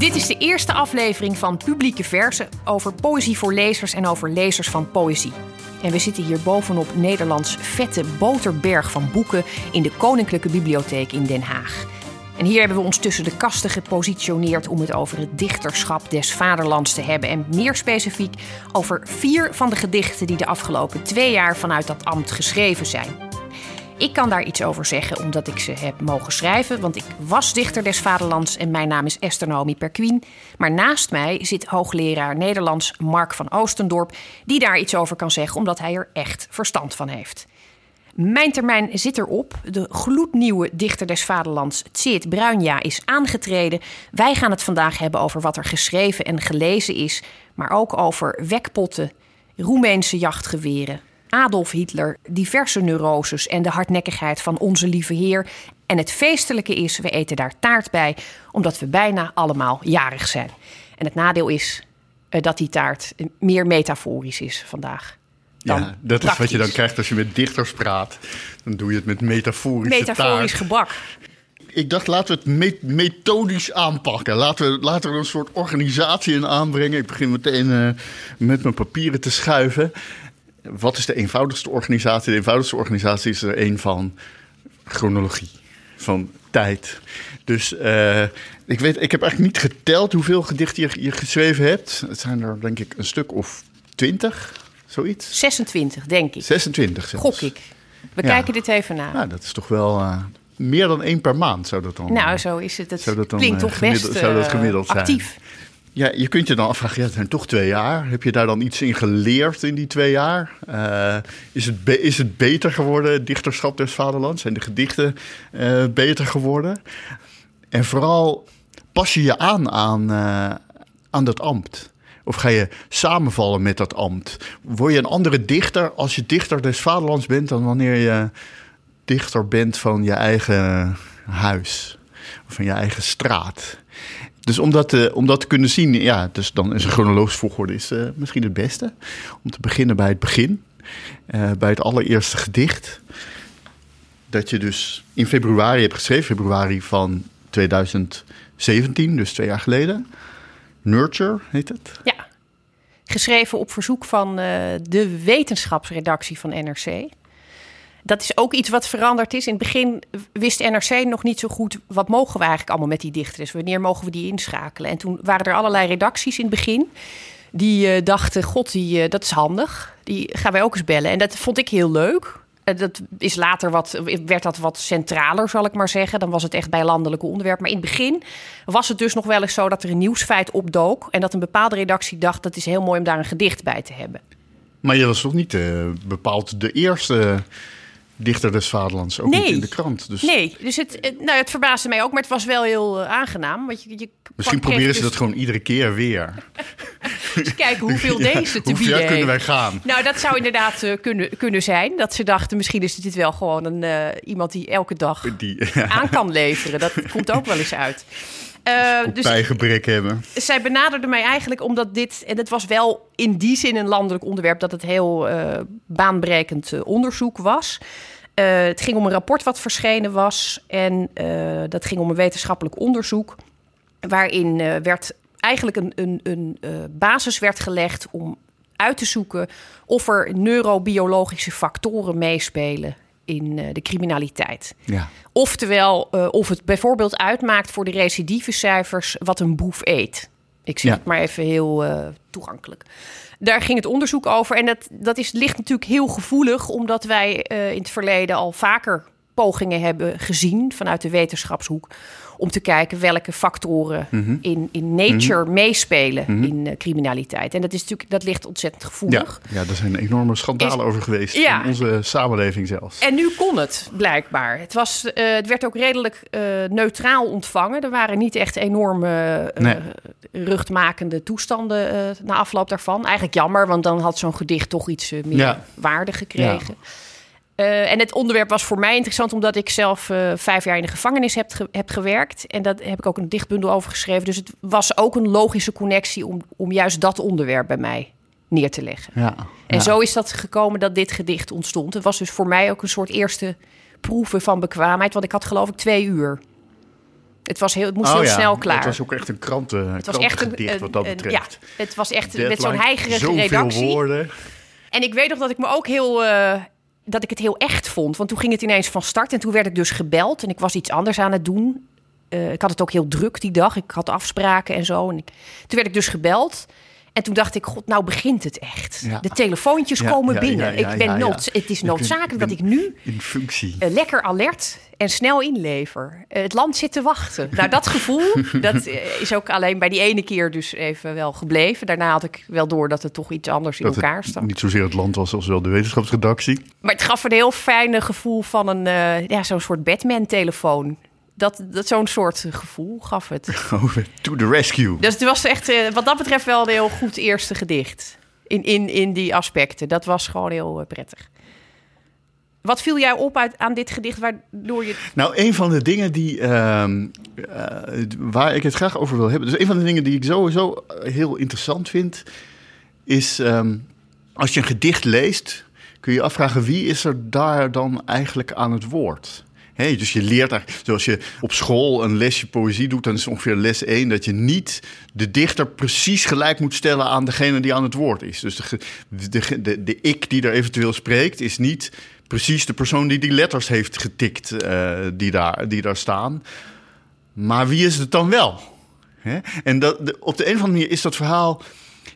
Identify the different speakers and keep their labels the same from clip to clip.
Speaker 1: Dit is de eerste aflevering van Publieke Versen over poëzie voor lezers en over lezers van poëzie. En we zitten hier bovenop Nederlands vette boterberg van boeken in de Koninklijke Bibliotheek in Den Haag. En hier hebben we ons tussen de kasten gepositioneerd om het over het dichterschap des vaderlands te hebben. En meer specifiek over vier van de gedichten die de afgelopen twee jaar vanuit dat ambt geschreven zijn. Ik kan daar iets over zeggen omdat ik ze heb mogen schrijven, want ik was dichter des vaderlands en mijn naam is Esther Naomi Perquin. Maar naast mij zit hoogleraar Nederlands Mark van Oostendorp, die daar iets over kan zeggen omdat hij er echt verstand van heeft. Mijn termijn zit erop. De gloednieuwe dichter des vaderlands, Tseert Bruinja, is aangetreden. Wij gaan het vandaag hebben over wat er geschreven en gelezen is, maar ook over wekpotten, Roemeense jachtgeweren, Adolf Hitler, diverse neuroses en de hardnekkigheid van onze lieve Heer. En het feestelijke is, we eten daar taart bij, omdat we bijna allemaal jarig zijn. En het nadeel is uh, dat die taart meer metaforisch is vandaag.
Speaker 2: Ja, dat is wat je dan krijgt als je met dichters praat. Dan doe je het met metaforische
Speaker 1: Metaforisch
Speaker 2: taart.
Speaker 1: gebak.
Speaker 2: Ik dacht, laten we het me methodisch aanpakken. Laten we, laten we er een soort organisatie in aanbrengen. Ik begin meteen uh, met mijn papieren te schuiven wat is de eenvoudigste organisatie? De eenvoudigste organisatie is er een van chronologie, van tijd. Dus uh, ik, weet, ik heb eigenlijk niet geteld hoeveel gedichten je, je geschreven hebt. Het zijn er denk ik een stuk of twintig, zoiets.
Speaker 1: 26, denk ik.
Speaker 2: 26 zelfs.
Speaker 1: Gok ik. We ja. kijken dit even na.
Speaker 2: Nou, dat is toch wel uh, meer dan één per maand zou dat dan
Speaker 1: Nou, zo is het. Dat dan, klinkt toch best
Speaker 2: zou dat gemiddeld zijn.
Speaker 1: actief.
Speaker 2: Ja, je kunt je dan afvragen, het zijn toch twee jaar. Heb je daar dan iets in geleerd in die twee jaar? Uh, is, het is het beter geworden, dichterschap des vaderlands? Zijn de gedichten uh, beter geworden? En vooral, pas je je aan aan, uh, aan dat ambt? Of ga je samenvallen met dat ambt? Word je een andere dichter als je dichter des vaderlands bent... dan wanneer je dichter bent van je eigen huis? Of van je eigen straat? Dus om dat, uh, om dat te kunnen zien, ja, dus dan is een chronologisch volgorde is, uh, misschien het beste. Om te beginnen bij het begin, uh, bij het allereerste gedicht. Dat je dus in februari hebt geschreven, februari van 2017, dus twee jaar geleden. Nurture heet het.
Speaker 1: Ja, geschreven op verzoek van de wetenschapsredactie van NRC. Dat is ook iets wat veranderd is. In het begin wist NRC nog niet zo goed wat mogen we eigenlijk allemaal met die dichters. Wanneer mogen we die inschakelen? En toen waren er allerlei redacties in het begin die uh, dachten: God, die, uh, dat is handig. Die gaan wij ook eens bellen. En dat vond ik heel leuk. Uh, dat is later wat, werd dat wat centraler, zal ik maar zeggen. Dan was het echt bij landelijke onderwerpen. Maar in het begin was het dus nog wel eens zo dat er een nieuwsfeit opdook. En dat een bepaalde redactie dacht: dat is heel mooi om daar een gedicht bij te hebben.
Speaker 2: Maar je was toch niet bepaald de eerste dichter des vaderlands, ook
Speaker 1: nee.
Speaker 2: niet in de krant. Dus...
Speaker 1: Nee, dus het, het, nou, het verbaasde mij ook, maar het was wel heel uh, aangenaam. Want je, je
Speaker 2: Misschien proberen ze dus... dat gewoon iedere keer weer.
Speaker 1: dus kijken hoeveel deze te bieden
Speaker 2: kunnen wij gaan?
Speaker 1: Nou, dat zou inderdaad uh, kunnen, kunnen zijn. Dat ze dachten, misschien is dit wel gewoon een, uh, iemand die elke dag die, aan kan leveren. Dat komt ook wel eens uit.
Speaker 2: Uh, dus bijgebrek hebben.
Speaker 1: Zij benaderde mij eigenlijk omdat dit, en het was wel in die zin een landelijk onderwerp, dat het heel uh, baanbrekend uh, onderzoek was. het ging om een rapport wat verschenen was en dat ging om een wetenschappelijk onderzoek, waarin werd eigenlijk een, een, een basis werd gelegd om uit te zoeken of er neurobiologische factoren meespelen in uh, de criminaliteit.
Speaker 2: Ja.
Speaker 1: Oftewel, uh, of het bijvoorbeeld uitmaakt voor de recidivecijfers wat een boef eet. Ik zeg ja. het maar even heel uh, toegankelijk. Daar ging het onderzoek over. En dat, dat is, ligt natuurlijk heel gevoelig, omdat wij in het verleden al vaker pogingen hebben gezien vanuit de wetenschapshoek om te kijken welke factoren mm -hmm. in, in nature mm -hmm. meespelen mm -hmm. in uh, criminaliteit. En dat, is natuurlijk, dat ligt ontzettend gevoelig.
Speaker 2: Ja, ja daar zijn enorme schandalen is, over geweest ja. in onze samenleving zelfs.
Speaker 1: En nu kon het blijkbaar. Het, was, uh, het werd ook redelijk uh, neutraal ontvangen. Er waren niet echt enorme nee. ruchtmakende toestanden na afloop daarvan. Eigenlijk jammer, want dan had zo'n gedicht toch iets meer ja. waarde gekregen. Ja. Uh, en het onderwerp was voor mij interessant omdat ik zelf uh, vijf jaar in de gevangenis heb, ge heb gewerkt. En daar heb ik ook een dichtbundel over geschreven. Dus het was ook een logische connectie om, om juist dat onderwerp bij mij neer te leggen.
Speaker 2: Ja,
Speaker 1: en
Speaker 2: ja.
Speaker 1: zo is dat gekomen dat dit gedicht ontstond. Het was dus voor mij ook een soort eerste proeven van bekwaamheid. Want ik had geloof ik twee uur. Het, was heel, het moest heel
Speaker 2: Oh ja,
Speaker 1: snel klaar.
Speaker 2: Het was ook echt een kranten,
Speaker 1: Het was echt een,
Speaker 2: wat dat
Speaker 1: een-
Speaker 2: betreft.
Speaker 1: ja, het was echt met zo'n heigerige redactie.
Speaker 2: woorden.
Speaker 1: En ik weet nog dat ik me ook heel. eh, dat ik het heel echt vond. Want toen ging het ineens van start. En toen werd ik dus gebeld. En ik was iets anders aan het doen. Eh, ik had het ook heel druk die dag. Ik had afspraken en zo. En ik- toen werd ik dus gebeld. En toen dacht ik, god, nou begint het echt.
Speaker 2: Ja.
Speaker 1: De telefoontjes
Speaker 2: Ja,
Speaker 1: komen
Speaker 2: ja,
Speaker 1: binnen. ik ben noods- Het is noodzakelijk dat ik nu
Speaker 2: In functie.
Speaker 1: eh, lekker alert en snel inlever. Eh, het land zit te wachten. Nou, dat gevoel dat eh, is ook alleen bij die ene keer dus even wel gebleven. Daarna had ik wel door dat het toch iets anders in elkaar stak.
Speaker 2: niet zozeer het land was als wel de wetenschapsredactie.
Speaker 1: Maar het gaf een heel fijne gevoel van een, eh, ja, zo'n soort Batman-telefoon. Dat, dat zo'n soort gevoel gaf het.
Speaker 2: Oh, to the rescue.
Speaker 1: Dus het was echt, wat dat betreft, wel een heel goed eerste gedicht. In, in, in die aspecten. Dat was gewoon heel prettig. Wat viel jou op uit, aan dit gedicht waardoor je...
Speaker 2: Nou, een van de dingen die, ehm, eh, waar ik het graag over wil hebben. Dus een van de dingen die ik sowieso heel interessant vind, is ehm, als je een gedicht leest, kun je je afvragen wie is er daar dan eigenlijk aan het woord. Dus je leert eigenlijk, zoals je op school een lesje poëzie doet, dan is ongeveer les 1 dat je niet de dichter precies gelijk moet stellen aan degene die aan het woord is. Dus de, de, de, de ik die er eventueel spreekt, is niet precies de persoon die die letters heeft getikt eh, die, daar, die daar staan. Maar wie is het dan wel? Hè? En dat, op de een of andere manier is dat verhaal.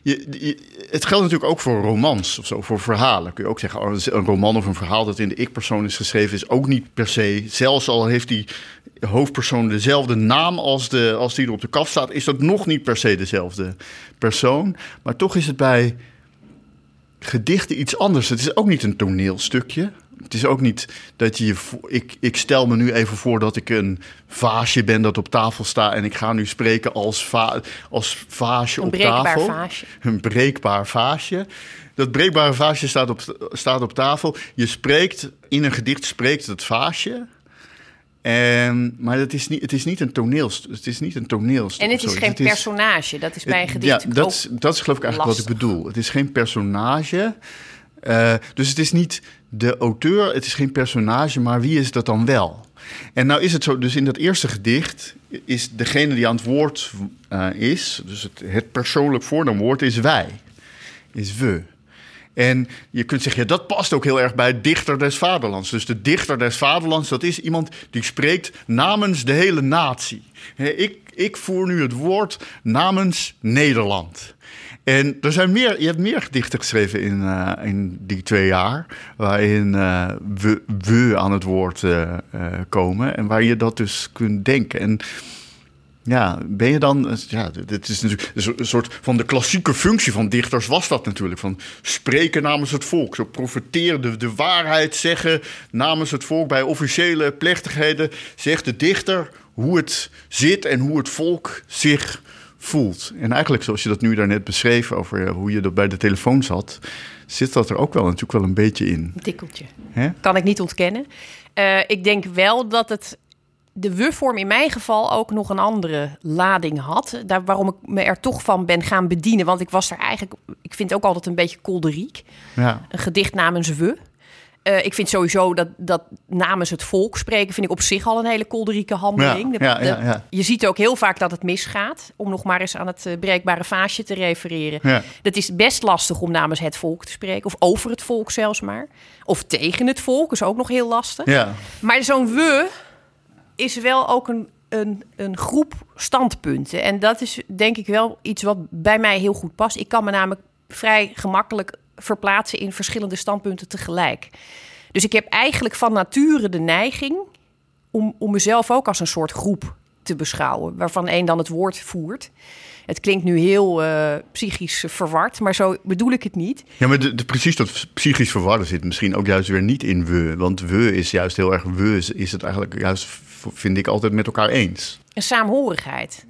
Speaker 2: Je- het geldt natuurlijk ook voor romans of zo, voor verhalen. Kun je ook zeggen, oh, een roman of een verhaal dat in de ik-persoon is geschreven, is ook niet per se. Zelfs al heeft die hoofdpersoon dezelfde naam als, de, als die er op de kaf staat, is dat nog niet per se dezelfde persoon. Maar toch is het bij gedichten iets anders. Het is ook niet een toneelstukje. Het is ook niet dat je je. Ik, ik stel me nu even voor dat ik een vaasje ben dat op tafel staat. En ik ga nu spreken als, va, als vaasje
Speaker 1: Een
Speaker 2: op
Speaker 1: breekbaar
Speaker 2: tafel.
Speaker 1: vaasje.
Speaker 2: Een breekbaar vaasje. Dat breekbare vaasje staat op, staat op tafel. Je spreekt, in een gedicht spreekt het vaasje. En, maar het is, niet, het is niet een toneelstuk. Het is niet een toneelstuk.
Speaker 1: En het is geen
Speaker 2: Het is-
Speaker 1: personage. Dat is bij een gedicht
Speaker 2: ja, dat, is- dat is geloof ik eigenlijk wat ik bedoel. Het is geen personage. Eh, dus het is niet de auteur, het is geen personage, maar wie is dat dan wel? En nou is het zo, dus in dat eerste gedicht is degene die aan het woord eh, is, dus het, het persoonlijk voornaamwoord is wij, is we. En je kunt zeggen, ja, dat past ook heel erg bij dichter des vaderlands. Dus de dichter des vaderlands, dat is iemand die spreekt namens de hele natie. Ik, ik voer nu het woord namens Nederland. En er zijn meer, je hebt meer gedichten geschreven in, eh, in die twee jaar, waarin eh, we, aan het woord eh, komen en waar je dat dus kunt denken. En ja, ben je dan. Ja, dit is natuurlijk een soort van de klassieke functie van dichters was dat natuurlijk. Van spreken namens het volk. Zo profiteren, de, de waarheid zeggen namens het volk. Bij officiële plechtigheden zegt de dichter hoe het zit en hoe het volk zich voelt. En eigenlijk, zoals je dat nu daarnet beschreef over eh, hoe je dat bij de telefoon zat, zit dat er ook wel natuurlijk wel een beetje in.
Speaker 1: een tikkeltje. Kan ik niet ontkennen. Eh, ik denk wel dat het de we-vorm in mijn geval ook nog een andere lading had. Daar, waarom ik me er toch van ben gaan bedienen. Want ik was er eigenlijk... Ik vind het ook altijd een beetje kolderiek.
Speaker 2: Ja.
Speaker 1: Een gedicht namens we. Eh, ik vind sowieso dat, dat namens het volk spreken... vind ik op zich al een hele kolderieke handeling.
Speaker 2: Ja,
Speaker 1: De-
Speaker 2: ja,
Speaker 1: de-
Speaker 2: ja, ja.
Speaker 1: Je ziet ook heel vaak dat het misgaat. Om nog maar eens aan het eh, breekbare vaasje te refereren. Dat is best lastig om namens het volk te spreken. Of over het volk zelfs maar. Of tegen het volk is ook nog heel lastig.
Speaker 2: Ja.
Speaker 1: Maar zo'n we is wel ook een, een, een groep standpunten. En dat is denk ik wel iets wat bij mij heel goed past. Ik kan me namelijk vrij gemakkelijk verplaatsen in verschillende standpunten tegelijk. Dus ik heb eigenlijk van nature de neiging om, om mezelf ook als een soort groep te beschouwen, waarvan één dan het woord voert. Het klinkt nu heel eh, psychisch verward, maar zo bedoel ik het niet.
Speaker 2: Ja, maar de, de- precies dat psychisch verwarren zit misschien ook juist weer niet in we. Want we is juist heel erg we, is, het eigenlijk juist, vind ik, altijd met elkaar eens.
Speaker 1: Een saamhorigheid.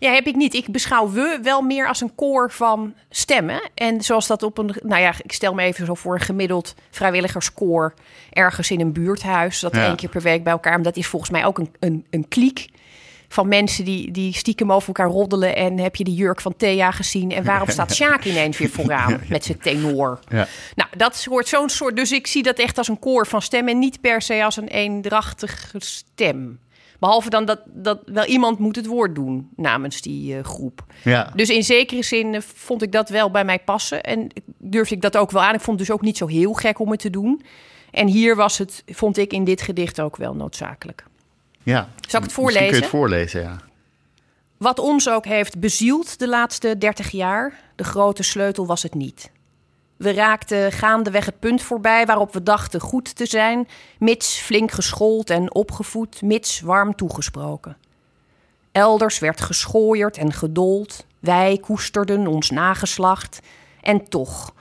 Speaker 1: Ja, heb ik niet. Ik beschouw we wel meer als een koor van stemmen. En zoals dat op een, nou ja, ik stel me even zo voor een gemiddeld vrijwilligerskoor ergens in een buurthuis. Dat
Speaker 2: Ja.
Speaker 1: één keer per week bij elkaar. Maar dat is volgens mij ook een, een, een kliek van mensen die, die stiekem over elkaar roddelen. En heb je die jurk van Thea gezien? En waarom staat Sjaak ineens weer vooraan met zijn tenor?
Speaker 2: Ja.
Speaker 1: Nou, dat hoort zo'n soort. Dus ik zie dat echt als een koor van stemmen. En niet per se als een eendrachtige stem. Behalve dan dat, dat wel iemand moet het woord doen namens die uh, groep.
Speaker 2: Ja.
Speaker 1: Dus in zekere zin uh, vond ik dat wel bij mij passen. En durfde ik dat ook wel aan. Ik vond het dus ook niet zo heel gek om het te doen. En hier was het, vond ik in dit gedicht ook wel noodzakelijk.
Speaker 2: Ja.
Speaker 1: Zal ik het voorlezen?
Speaker 2: kun je het voorlezen, ja.
Speaker 1: Wat ons ook heeft bezield de laatste dertig jaar, de grote sleutel was het niet. We raakten gaandeweg het punt voorbij waarop we dachten goed te zijn, mits flink geschoold en opgevoed, mits warm toegesproken. Elders werd geschooierd en gedold, wij koesterden ons nageslacht. En toch,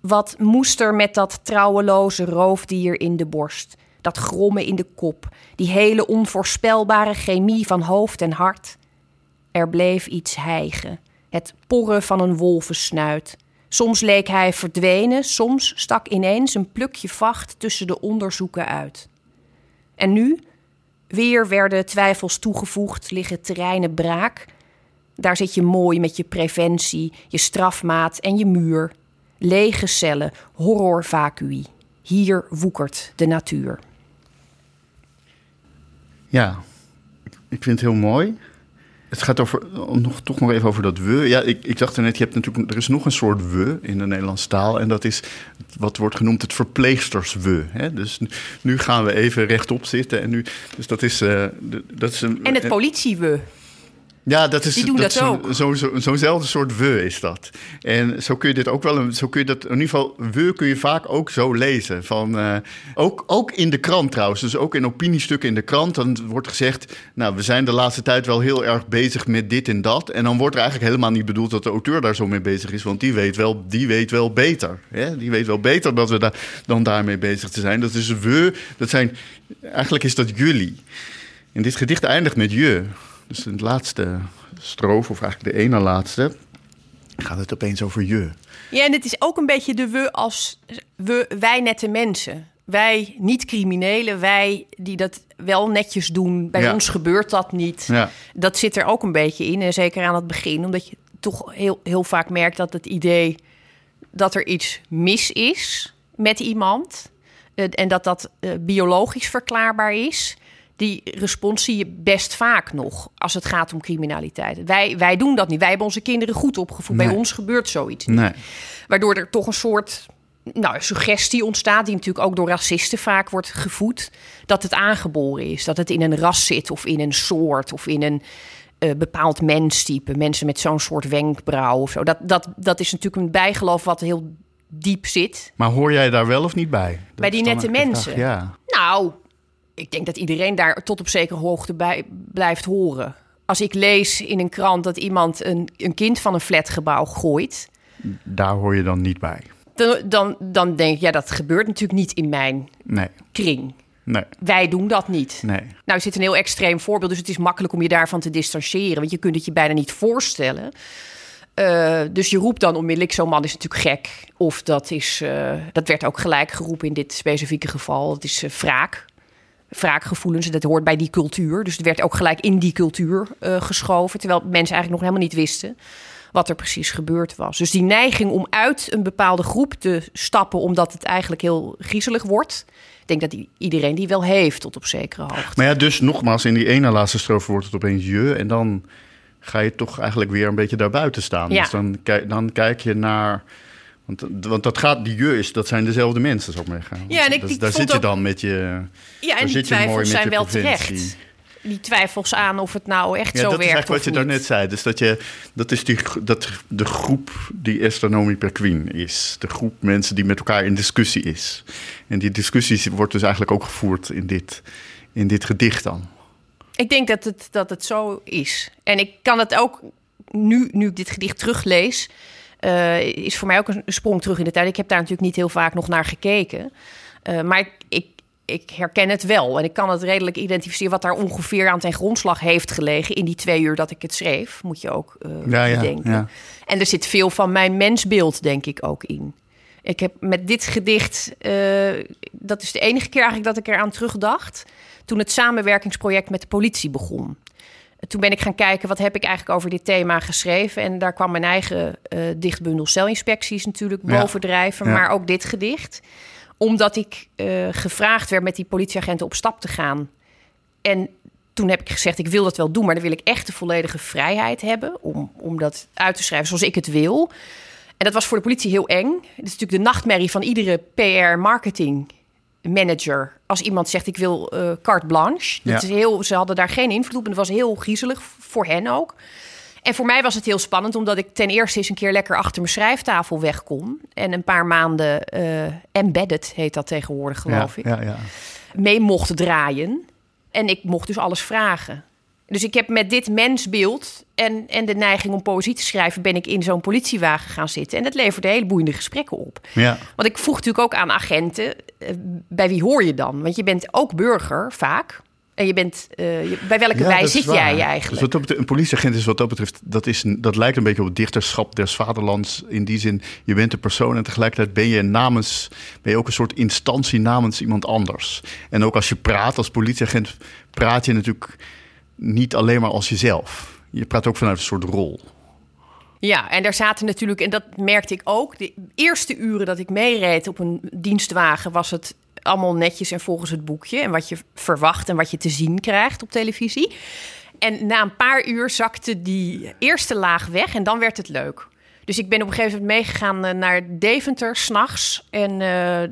Speaker 1: wat moest er met dat trouweloze roofdier in de borst, dat grommen in de kop, die hele onvoorspelbare chemie van hoofd en hart? Er bleef iets hijgen, het porren van een wolvensnuit. Soms leek hij verdwenen, soms stak ineens een plukje vacht tussen de onderzoeken uit. En nu, weer werden twijfels toegevoegd, liggen terreinen braak. Daar zit je mooi met je preventie, je strafmaat en je muur. Lege cellen, horrorvacui. Hier woekert de natuur.
Speaker 2: Ja, ik vind het heel mooi. Het gaat over, nog, toch nog even over dat we. Ja, ik, ik dacht net, je hebt natuurlijk, er is nog een soort we in de Nederlandse taal. En dat is wat wordt genoemd het verpleegsters-we. Dus nu gaan we even rechtop zitten. En nu, dus dat is, uh, dat is een,
Speaker 1: en het politie-we.
Speaker 2: Ja, dat is,
Speaker 1: Die doen dat,
Speaker 2: dat
Speaker 1: ook.
Speaker 2: Zo'nzelfde zo, zo soort we is dat. En zo kun je dit ook wel, zo kun je dat, in ieder geval, we kun je vaak ook zo lezen. Van, uh, ook, ook in de krant trouwens, dus ook in opiniestukken in de krant, dan wordt gezegd, nou, we zijn de laatste tijd wel heel erg bezig met dit en dat. En dan wordt er eigenlijk helemaal niet bedoeld dat de auteur daar zo mee bezig is, want die weet wel, die weet wel beter. Hè? Die weet wel beter dat we daar, dan daarmee bezig te zijn. Dat is we, dat zijn, eigenlijk is dat jullie. En dit gedicht eindigt met je. Dus in het laatste stroof, of eigenlijk de ene laatste, gaat het opeens over je.
Speaker 1: Ja, en het is ook een beetje de we als we, wij nette mensen. Wij niet-criminelen, wij die dat wel netjes doen. Bij
Speaker 2: Ja.
Speaker 1: ons gebeurt dat niet.
Speaker 2: Ja.
Speaker 1: Dat zit er ook een beetje in. En zeker aan het begin, omdat je toch heel, heel vaak merkt dat het idee dat er iets mis is met iemand. eh, en dat dat eh, biologisch verklaarbaar is. Die respons zie je best vaak nog als het gaat om criminaliteit. Wij, wij doen dat niet. Wij hebben onze kinderen goed opgevoed. Bij ons gebeurt zoiets niet.
Speaker 2: Nee.
Speaker 1: Waardoor er toch een soort nou, suggestie ontstaat, die natuurlijk ook door racisten vaak wordt gevoed, dat het aangeboren is. Dat het in een ras zit of in een soort of in een eh, bepaald menstype. Mensen met zo'n soort wenkbrauw of zo. Dat, dat, dat is natuurlijk een bijgeloof wat heel diep zit.
Speaker 2: Maar hoor jij daar wel of niet bij? Dat
Speaker 1: Bij die nette mensen?
Speaker 2: Ja.
Speaker 1: Nou, ik denk dat iedereen daar tot op zekere hoogte bij blijft horen. Als ik lees in een krant dat iemand een, een kind van een flatgebouw gooit,
Speaker 2: Daar hoor je dan niet bij.
Speaker 1: dan, dan, dan denk ik, ja, dat gebeurt natuurlijk niet in mijn
Speaker 2: Nee.
Speaker 1: kring.
Speaker 2: Nee.
Speaker 1: Wij doen dat niet.
Speaker 2: Nee.
Speaker 1: Nou, dit een heel extreem voorbeeld, dus het is makkelijk om je daarvan te distancieren, want je kunt het je bijna niet voorstellen. Eh, dus je roept dan onmiddellijk, zo'n man is natuurlijk gek. Of dat is, eh, dat werd ook gelijk geroepen in dit specifieke geval. Het is eh, wraak. Wraakgevoelens, dat hoort bij die cultuur. Dus het werd ook gelijk in die cultuur eh, geschoven. Terwijl mensen eigenlijk nog helemaal niet wisten wat er precies gebeurd was. Dus die neiging om uit een bepaalde groep te stappen, omdat het eigenlijk heel griezelig wordt. Ik denk dat die, iedereen die wel heeft tot op zekere hoogte.
Speaker 2: Maar ja, dus nogmaals, in die ene laatste strofe wordt het opeens je. En dan ga je toch eigenlijk weer een beetje daarbuiten staan.
Speaker 1: Ja.
Speaker 2: Dus dan, dan kijk je naar... Want, want dat gaat, die je is, dat zijn dezelfde mensen, zou ik maar zeggen.
Speaker 1: Ja, en ik- ik
Speaker 2: daar zit je
Speaker 1: ook-
Speaker 2: dan met je...
Speaker 1: Ja, en die twijfels zijn wel terecht. Die twijfels aan of het nou echt
Speaker 2: Ja,
Speaker 1: zo
Speaker 2: dat is
Speaker 1: werkt
Speaker 2: eigenlijk wat je daarnet zei. Dus dat, je, dat is die, dat, de groep die Astronomie per Queen is. De groep mensen die met elkaar in discussie is. En die discussie wordt dus eigenlijk ook gevoerd in dit, in dit gedicht dan.
Speaker 1: Ik denk dat het, dat het zo is. En ik kan het ook nu, nu ik dit gedicht teruglees, eh, is voor mij ook een sprong terug in de tijd. Ik heb daar natuurlijk niet heel vaak nog naar gekeken. Eh, maar ik, ik, ik herken het wel. En ik kan het redelijk identificeren wat daar ongeveer aan ten grondslag heeft gelegen. In die twee uur dat ik het schreef, moet je ook eh
Speaker 2: Ja, ja,
Speaker 1: bedenken.
Speaker 2: ja.
Speaker 1: En er zit veel van mijn mensbeeld, denk ik, ook in. Ik heb met dit gedicht, eh, dat is de enige keer eigenlijk dat ik eraan terugdacht. Toen het samenwerkingsproject met de politie begon. Toen ben ik gaan kijken, wat heb ik eigenlijk over dit thema geschreven? En daar kwam mijn eigen eh, dichtbundel celinspecties natuurlijk bovendrijven.
Speaker 2: Ja.
Speaker 1: Maar ook dit gedicht. Omdat ik eh, gevraagd werd met die politieagenten op stap te gaan. En toen heb ik gezegd, ik wil dat wel doen, maar dan wil ik echt de volledige vrijheid hebben om, om dat uit te schrijven zoals ik het wil. En dat was voor de politie heel eng. Het is natuurlijk de nachtmerrie van iedere PR-marketing manager. Als iemand zegt, ik wil uh, carte blanche. Dat is heel, ze hadden daar geen invloed op en dat was heel griezelig voor hen ook. En voor mij was het heel spannend, omdat ik ten eerste eens een keer lekker achter mijn schrijftafel weg kon. En een paar maanden uh, embedded, heet dat tegenwoordig, geloof
Speaker 2: ja,
Speaker 1: ik.
Speaker 2: Ja, ja.
Speaker 1: Mee mocht draaien. En ik mocht dus alles vragen. Dus ik heb met dit mensbeeld en, en de neiging om poëzie te schrijven, ben ik in zo'n politiewagen gaan zitten. En dat leverde hele boeiende gesprekken op.
Speaker 2: Ja.
Speaker 1: Want ik vroeg natuurlijk ook aan agenten, eh, bij wie hoor je dan? Want je bent ook burger vaak. En je bent, uh, je, bij welke
Speaker 2: Ja,
Speaker 1: wij zit jij
Speaker 2: Dus
Speaker 1: eigenlijk?
Speaker 2: wat dat betreft, een politieagent is wat dat betreft, dat, is, een- dat lijkt een beetje op het dichterschap des vaderlands. In die zin, je bent een persoon en tegelijkertijd ben je namens, ben je ook een soort instantie namens iemand anders. En ook als je praat als politieagent, praat je natuurlijk niet alleen maar als jezelf. Je praat ook vanuit een soort rol.
Speaker 1: Ja, en daar zaten natuurlijk, en dat merkte ik ook, de eerste uren dat ik meereed op een dienstwagen was het allemaal netjes en volgens het boekje. En wat je verwacht en wat je te zien krijgt op televisie. En na een paar uur zakte die eerste laag weg en dan werd het leuk. Dus ik ben op een gegeven moment meegegaan eh, naar Deventer s'nachts. En eh,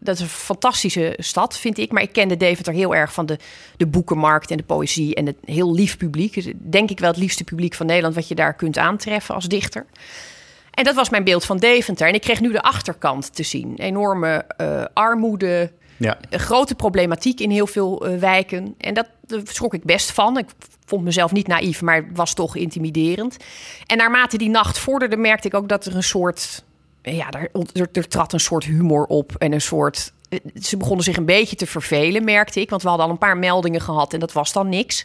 Speaker 1: dat is een fantastische stad, vind ik. Maar ik kende Deventer heel erg van de, de boekenmarkt en de poëzie. En het heel lief publiek. Dus denk ik wel het liefste publiek van Nederland... wat je daar kunt aantreffen als dichter. En dat was mijn beeld van Deventer. En ik kreeg nu de achterkant te zien. Enorme eh, armoede,
Speaker 2: Ja.
Speaker 1: grote problematiek in heel veel eh, wijken. En dat daar schrok ik best van. Ik vond mezelf niet naïef, maar was toch intimiderend. En naarmate die nacht vorderde, merkte ik ook dat er een soort... Ja, er, er, trad een soort humor op en een soort... Ze begonnen zich een beetje te vervelen, merkte ik. Want we hadden al een paar meldingen gehad en dat was dan niks.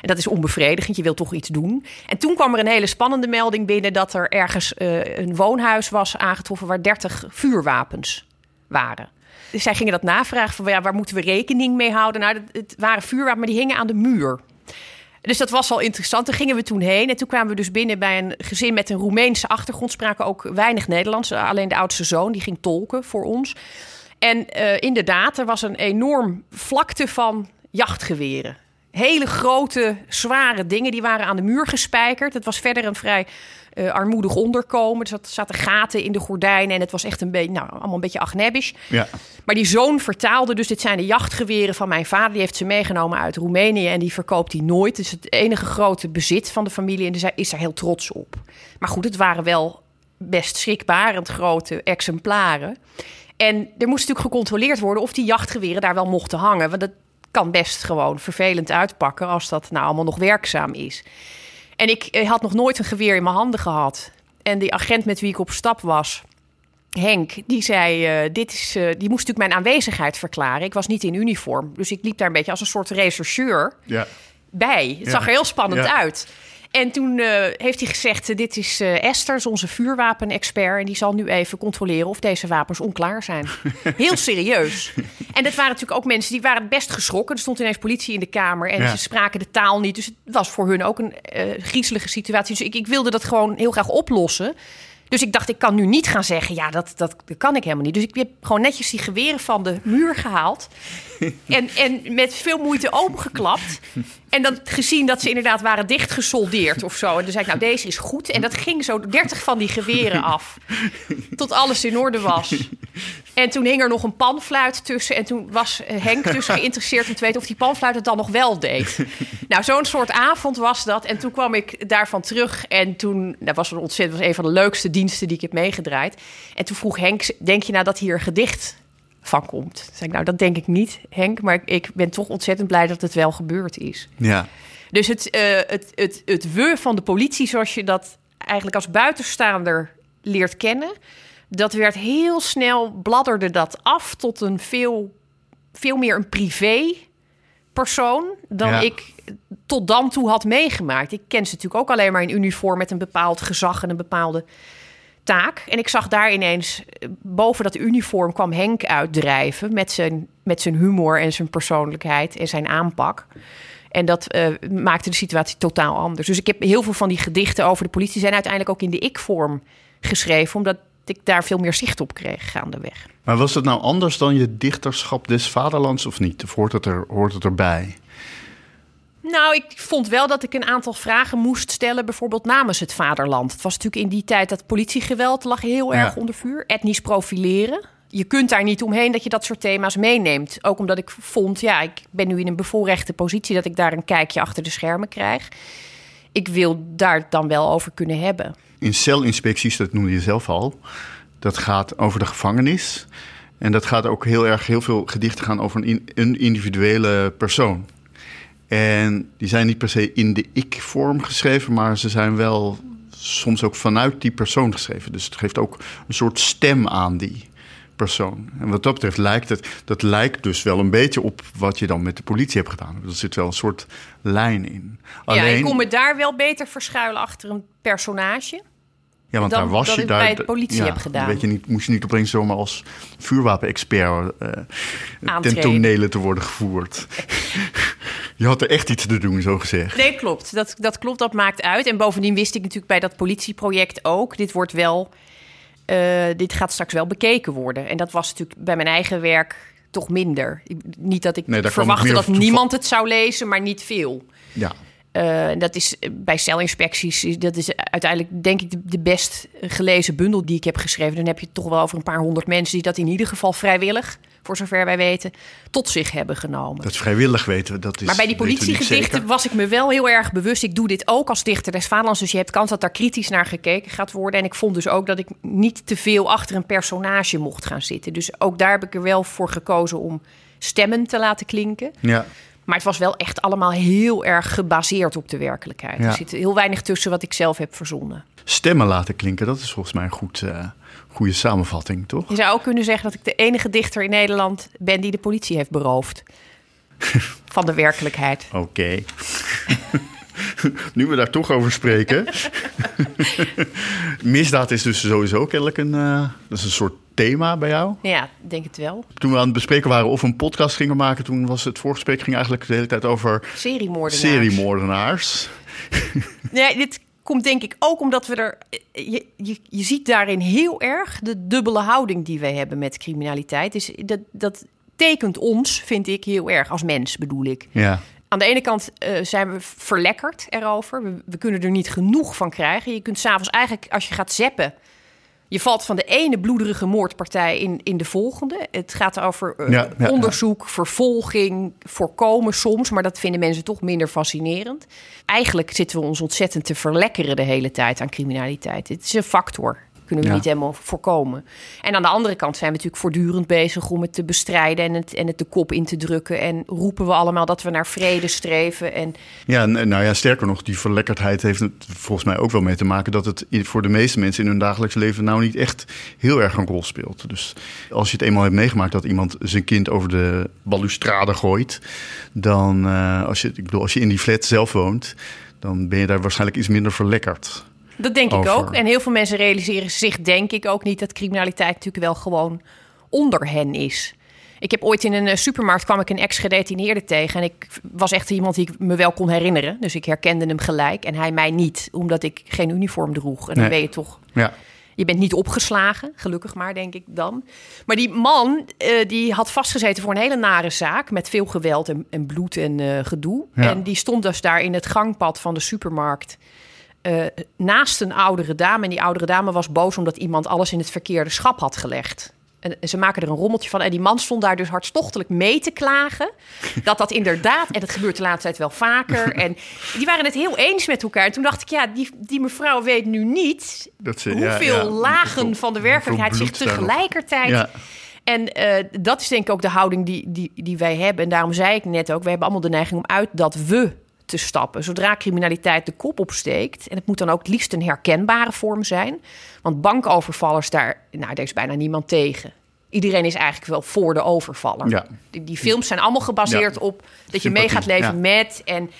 Speaker 1: En dat is onbevredigend, je wilt toch iets doen. En toen kwam er een hele spannende melding binnen... dat er ergens eh, een woonhuis was aangetroffen... waar 30 vuurwapens waren. Dus zij gingen dat navragen van ja, waar moeten we rekening mee houden? Nou, het waren vuurwapens, maar die hingen aan de muur. Dus dat was al interessant. Daar gingen we toen heen. En toen kwamen we dus binnen bij een gezin met een Roemeense achtergrond. Spraken ook weinig Nederlands. Alleen de oudste zoon, die ging tolken voor ons. En eh, inderdaad, er was een enorm vlakte van jachtgeweren. Hele grote, zware dingen, die waren aan de muur gespijkerd. Het was verder een vrij eh, armoedig onderkomen. Er zat- zaten gaten in de gordijnen en het was echt een beetje, nou, allemaal een beetje agnebisch.
Speaker 2: Ja.
Speaker 1: Maar die zoon vertaalde dus, dit zijn de jachtgeweren van mijn vader. Die heeft ze meegenomen uit Roemenië en die verkoopt die nooit. Het is het enige grote bezit van de familie en dus is daar heel trots op. Maar goed, het waren wel best schrikbarend grote exemplaren. En er moest natuurlijk gecontroleerd worden of die jachtgeweren daar wel mochten hangen. Want dat kan best gewoon vervelend uitpakken als dat nou allemaal nog werkzaam is. En ik had nog nooit een geweer in mijn handen gehad. En die agent met wie ik op stap was, Henk, die zei: eh, dit is, eh, die moest natuurlijk mijn aanwezigheid verklaren. Ik was niet in uniform, dus ik liep daar een beetje als een soort rechercheur
Speaker 2: Ja.
Speaker 1: bij. Het
Speaker 2: Ja.
Speaker 1: zag er heel spannend
Speaker 2: Ja.
Speaker 1: uit. En toen eh, heeft hij gezegd: Dit is eh, Esther, onze vuurwapenexpert. En die zal nu even controleren of deze wapens onklaar zijn. Heel serieus. En dat waren natuurlijk ook mensen die waren best geschrokken. Er stond ineens politie in de kamer en
Speaker 2: Ja.
Speaker 1: ze spraken de taal niet. Dus het was voor hun ook een eh, griezelige situatie. Dus ik, ik wilde dat gewoon heel graag oplossen. Dus ik dacht, ik kan nu niet gaan zeggen, ja, dat, dat, dat kan ik helemaal niet. Dus ik heb gewoon netjes die geweren van de muur gehaald. En, en met veel moeite opengeklapt. En dan gezien dat ze inderdaad waren dichtgesoldeerd of zo. En toen zei ik, nou, deze is goed. En dat ging zo 30 van die geweren af. Tot alles in orde was. En toen hing er nog een panfluit tussen. En toen was eh, Henk dus geïnteresseerd om te weten of die panfluit het dan nog wel deed. Nou, zo'n soort avond was dat. En toen kwam ik daarvan terug. En toen, dat was een ontzettend, was een van de leukste diensten die ik heb meegedraaid. En toen vroeg Henk, denk je nou dat hier een gedicht van komt? Toen zei ik, nou, dat denk ik niet, Henk. Maar ik, ben toch ontzettend blij dat het wel gebeurd is.
Speaker 2: Ja.
Speaker 1: Dus het, eh, het, het, het we van de politie, zoals je dat eigenlijk als buitenstaander leert kennen, dat werd heel snel, bladderde dat af tot een veel, veel meer een privé persoon dan
Speaker 2: Ja.
Speaker 1: ik tot dan toe had meegemaakt. Ik ken ze natuurlijk ook alleen maar in uniform met een bepaald gezag en een bepaalde taak. En ik zag daar ineens, eh, boven dat uniform kwam Henk uitdrijven met zijn, met zijn humor en zijn persoonlijkheid en zijn aanpak. En dat eh, maakte de situatie totaal anders. Dus ik heb heel veel van die gedichten over de politie zijn uiteindelijk ook in de ik-vorm geschreven, omdat ik daar veel meer zicht op kreeg gaandeweg.
Speaker 2: Maar was het nou anders dan je dichterschap des vaderlands of niet? Of hoort het, er, hoort het erbij?
Speaker 1: Nou, ik vond wel dat ik een aantal vragen moest stellen, bijvoorbeeld namens het vaderland. Het was natuurlijk in die tijd dat politiegeweld lag heel erg onder vuur. Etnisch profileren. Je kunt daar niet omheen dat je dat soort thema's meeneemt. Ook omdat ik vond, ja, ik ben nu in een bevoorrechte positie dat ik daar een kijkje achter de schermen krijg. Ik wil daar dan wel over kunnen hebben.
Speaker 2: In celinspecties, dat noemde je zelf al, dat gaat over de gevangenis. En dat gaat ook heel erg, heel veel gedichten gaan over een, een individuele persoon. En die zijn niet per se in de ik-vorm geschreven, maar ze zijn wel soms ook vanuit die persoon geschreven. Dus het geeft ook een soort stem aan die persoon. En wat dat betreft lijkt het, dat lijkt dus wel een beetje op wat je dan met de politie hebt gedaan. Er zit wel een soort lijn in.
Speaker 1: Alleen, ja, ik kon me daar wel beter verschuilen achter een personage.
Speaker 2: Ja, want daar was
Speaker 1: dat
Speaker 2: je daar.
Speaker 1: bij de politie
Speaker 2: ja,
Speaker 1: heb gedaan.
Speaker 2: Weet je niet, moest je niet opeens zomaar als vuurwapenexpert uh, ten tonele te worden gevoerd. je had er echt iets te doen, zo gezegd.
Speaker 1: Nee, klopt. Dat, dat klopt, dat maakt uit. En bovendien wist ik natuurlijk bij dat politieproject ook. Dit wordt wel. Uh, dit gaat straks wel bekeken worden. En dat was natuurlijk bij mijn eigen werk toch minder. Niet dat ik nee, verwachtte dat niemand het zou lezen, maar niet veel.
Speaker 2: Ja.
Speaker 1: Uh, dat is bij celinspecties, dat is uiteindelijk denk ik de, de, best gelezen bundel die ik heb geschreven. Dan heb je het toch wel over een paar honderd mensen die dat in ieder geval vrijwillig, voor zover wij weten, tot zich hebben genomen.
Speaker 2: Dat vrijwillig weten we, dat is.
Speaker 1: Maar bij die politiegedichten was ik me wel heel erg bewust. Ik doe dit ook als dichter des Vaderlands, dus je hebt kans dat daar kritisch naar gekeken gaat worden. En ik vond dus ook dat ik niet te veel achter een personage mocht gaan zitten. Dus ook daar heb ik er wel voor gekozen om stemmen te laten klinken.
Speaker 2: Ja.
Speaker 1: Maar het was wel echt allemaal heel erg gebaseerd op de werkelijkheid. Er zit heel weinig tussen wat ik zelf heb verzonnen.
Speaker 2: Stemmen laten klinken, dat is volgens mij een goed, uh, goede samenvatting, toch?
Speaker 1: Je zou ook kunnen zeggen dat ik de enige dichter in Nederland ben die de politie heeft beroofd. van de werkelijkheid.
Speaker 2: Oké. nu we daar toch over spreken. Misdaad is dus sowieso kennelijk een, uh, dat is een soort thema bij jou?
Speaker 1: Ja, denk het wel.
Speaker 2: Toen we aan het bespreken waren of we een podcast gingen maken, toen was het voorgesprek ging eigenlijk de hele tijd over
Speaker 1: seriemoordenaars.
Speaker 2: seriemoordenaars.
Speaker 1: Ja, dit komt denk ik ook omdat we er. Je, je, je ziet daarin heel erg de dubbele houding die wij hebben met criminaliteit. Dus dat, dat tekent ons, vind ik, heel erg als mens, bedoel ik.
Speaker 2: Ja.
Speaker 1: Aan de ene kant uh, zijn we verlekkerd erover. We, we, kunnen er niet genoeg van krijgen. Je kunt s'avonds eigenlijk, als je gaat zeppen, je valt van de ene bloederige moordpartij in, in de volgende. Het gaat over uh, ja, ja, onderzoek, ja. vervolging, voorkomen soms. Maar dat vinden mensen toch minder fascinerend. Eigenlijk zitten we ons ontzettend te verlekkeren de hele tijd aan criminaliteit. Het is een factor kunnen we niet helemaal voorkomen. En aan de andere kant zijn we natuurlijk voortdurend bezig om het te bestrijden en het, en het de kop in te drukken. En roepen we allemaal dat we naar vrede streven. En...
Speaker 2: Ja, nou ja, sterker nog, die verlekkerdheid heeft het volgens mij ook wel mee te maken dat het voor de meeste mensen in hun dagelijks leven nou niet echt heel erg een rol speelt. Dus als je het eenmaal hebt meegemaakt dat iemand zijn kind over de balustrade gooit, dan uh, als je, ik bedoel, als je in die flat zelf woont, dan ben je daar waarschijnlijk iets minder verlekkerd.
Speaker 1: Dat denk ik ook. En heel veel mensen realiseren zich, denk ik, ook niet dat criminaliteit natuurlijk wel gewoon onder hen is. Ik heb ooit in een eh, supermarkt kwam ik een ex-gedetineerde tegen. En ik was echt iemand die ik me wel kon herinneren. Dus ik herkende hem gelijk. En hij mij niet, omdat ik geen uniform droeg. En dan ben je toch.
Speaker 2: Ja.
Speaker 1: Je bent niet opgeslagen, gelukkig maar, denk ik dan. Maar die man, uh, die had vastgezeten voor een hele nare zaak... met veel geweld en, en bloed en uh, gedoe. Ja. En die stond dus daar in het gangpad van de supermarkt... Uh, naast een oudere dame. En die oudere dame was boos omdat iemand alles in het verkeerde schap had gelegd. En ze maken er een rommeltje van. En die man stond daar dus hartstochtelijk mee te klagen. Dat dat inderdaad, en dat gebeurt de laatste tijd wel vaker. En die waren het heel eens met elkaar. En toen dacht ik, ja, die, die mevrouw weet nu niet
Speaker 2: ze,
Speaker 1: hoeveel
Speaker 2: ja, ja,
Speaker 1: lagen van de werkelijkheid zich tegelijkertijd. Ja. En uh, dat is denk ik ook de houding die, die, die wij hebben. En daarom zei ik net ook, we hebben allemaal de neiging om uit dat we te stappen. Zodra criminaliteit de kop opsteekt, en het moet dan ook het liefst een herkenbare vorm zijn. Want bankovervallers, daar, nou, daar is bijna niemand tegen. Iedereen is eigenlijk wel voor de overvaller.
Speaker 2: Ja.
Speaker 1: Die, die, films zijn allemaal gebaseerd ja. op dat je mee gaat leven ja. met. En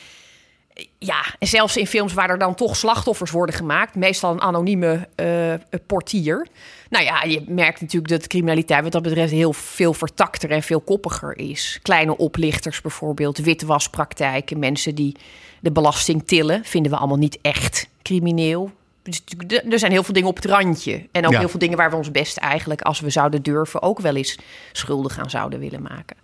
Speaker 1: ja, en zelfs in films waar er dan toch slachtoffers worden gemaakt, meestal een anonieme uh, portier. Nou ja, je merkt natuurlijk dat criminaliteit wat dat betreft heel veel vertakter en veel koppiger is. Kleine oplichters bijvoorbeeld, witwaspraktijken, mensen die de belasting tillen, vinden we allemaal niet echt crimineel. Dus er zijn heel veel dingen op het randje. En ook ja. heel veel dingen waar we ons best eigenlijk, als we zouden durven, ook wel eens schuldig aan zouden willen maken.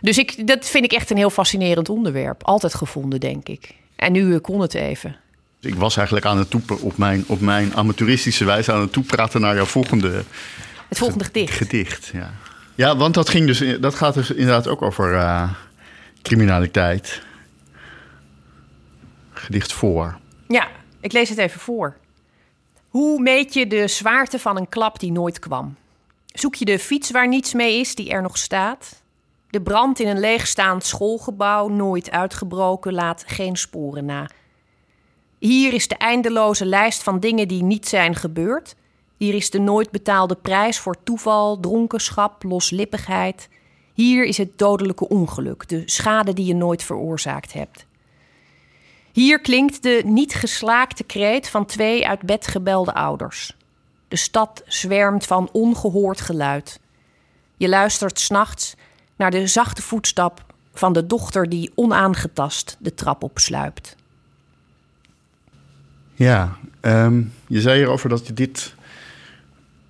Speaker 1: Dus ik, dat vind ik echt een heel fascinerend onderwerp. Altijd gevonden, denk ik. En nu kon het even.
Speaker 2: Ik was eigenlijk aan het toepen op mijn, op mijn amateuristische wijze aan het toepraten naar jouw volgende...
Speaker 1: Het volgende gedicht.
Speaker 2: Gedicht, ja. Ja, want dat, ging dus, dat gaat dus inderdaad ook over uh, criminaliteit. Gedicht voor.
Speaker 1: Ja, ik lees het even voor. Hoe meet je de zwaarte van een klap die nooit kwam? Zoek je de fiets waar niets mee is, die er nog staat? De brand in een leegstaand schoolgebouw, nooit uitgebroken, laat geen sporen na. Hier is de eindeloze lijst van dingen die niet zijn gebeurd. Hier is de nooit betaalde prijs voor toeval, dronkenschap, loslippigheid. Hier is het dodelijke ongeluk, de schade die je nooit veroorzaakt hebt. Hier klinkt de niet geslaakte kreet van twee uit bed gebelde ouders. De stad zwermt van ongehoord geluid. Je luistert s'nachts naar de zachte voetstap van de dochter die onaangetast de trap opsluipt.
Speaker 2: Ja, ehm, je zei hierover dat, je dit,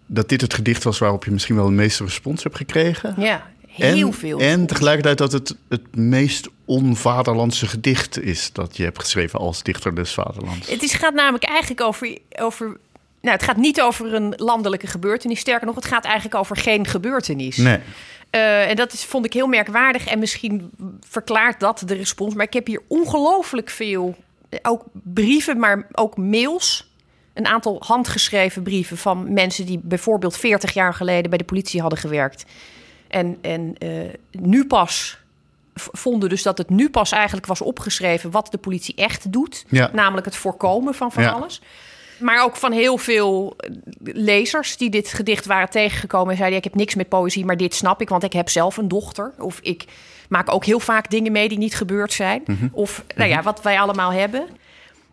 Speaker 2: dat dit het gedicht was waarop je misschien wel de meeste respons hebt gekregen.
Speaker 1: Ja, heel veel.
Speaker 2: En tegelijkertijd dat het het meest onvaderlandse gedicht is dat je hebt geschreven als dichter des vaderlands.
Speaker 1: Het is, gaat namelijk eigenlijk over, over nou, het gaat niet over een landelijke gebeurtenis. Sterker nog, het gaat eigenlijk over geen gebeurtenis.
Speaker 2: Nee.
Speaker 1: Uh, en dat is, vond ik heel merkwaardig. En misschien verklaart dat de respons. Maar ik heb hier ongelooflijk veel, ook brieven, maar ook mails. Een aantal handgeschreven brieven van mensen die bijvoorbeeld 40 jaar geleden bij de politie hadden gewerkt. En, en uh, nu pas vonden dus dat het nu pas eigenlijk was opgeschreven wat de politie echt doet.
Speaker 2: Ja.
Speaker 1: Namelijk het voorkomen van van
Speaker 2: Ja.
Speaker 1: alles. Maar ook van heel veel lezers die dit gedicht waren tegengekomen en zeiden: Ik heb niks met poëzie, maar dit snap ik, want ik heb zelf een dochter. Of ik maak ook heel vaak dingen mee die niet gebeurd zijn. Of nou ja, wat wij allemaal hebben.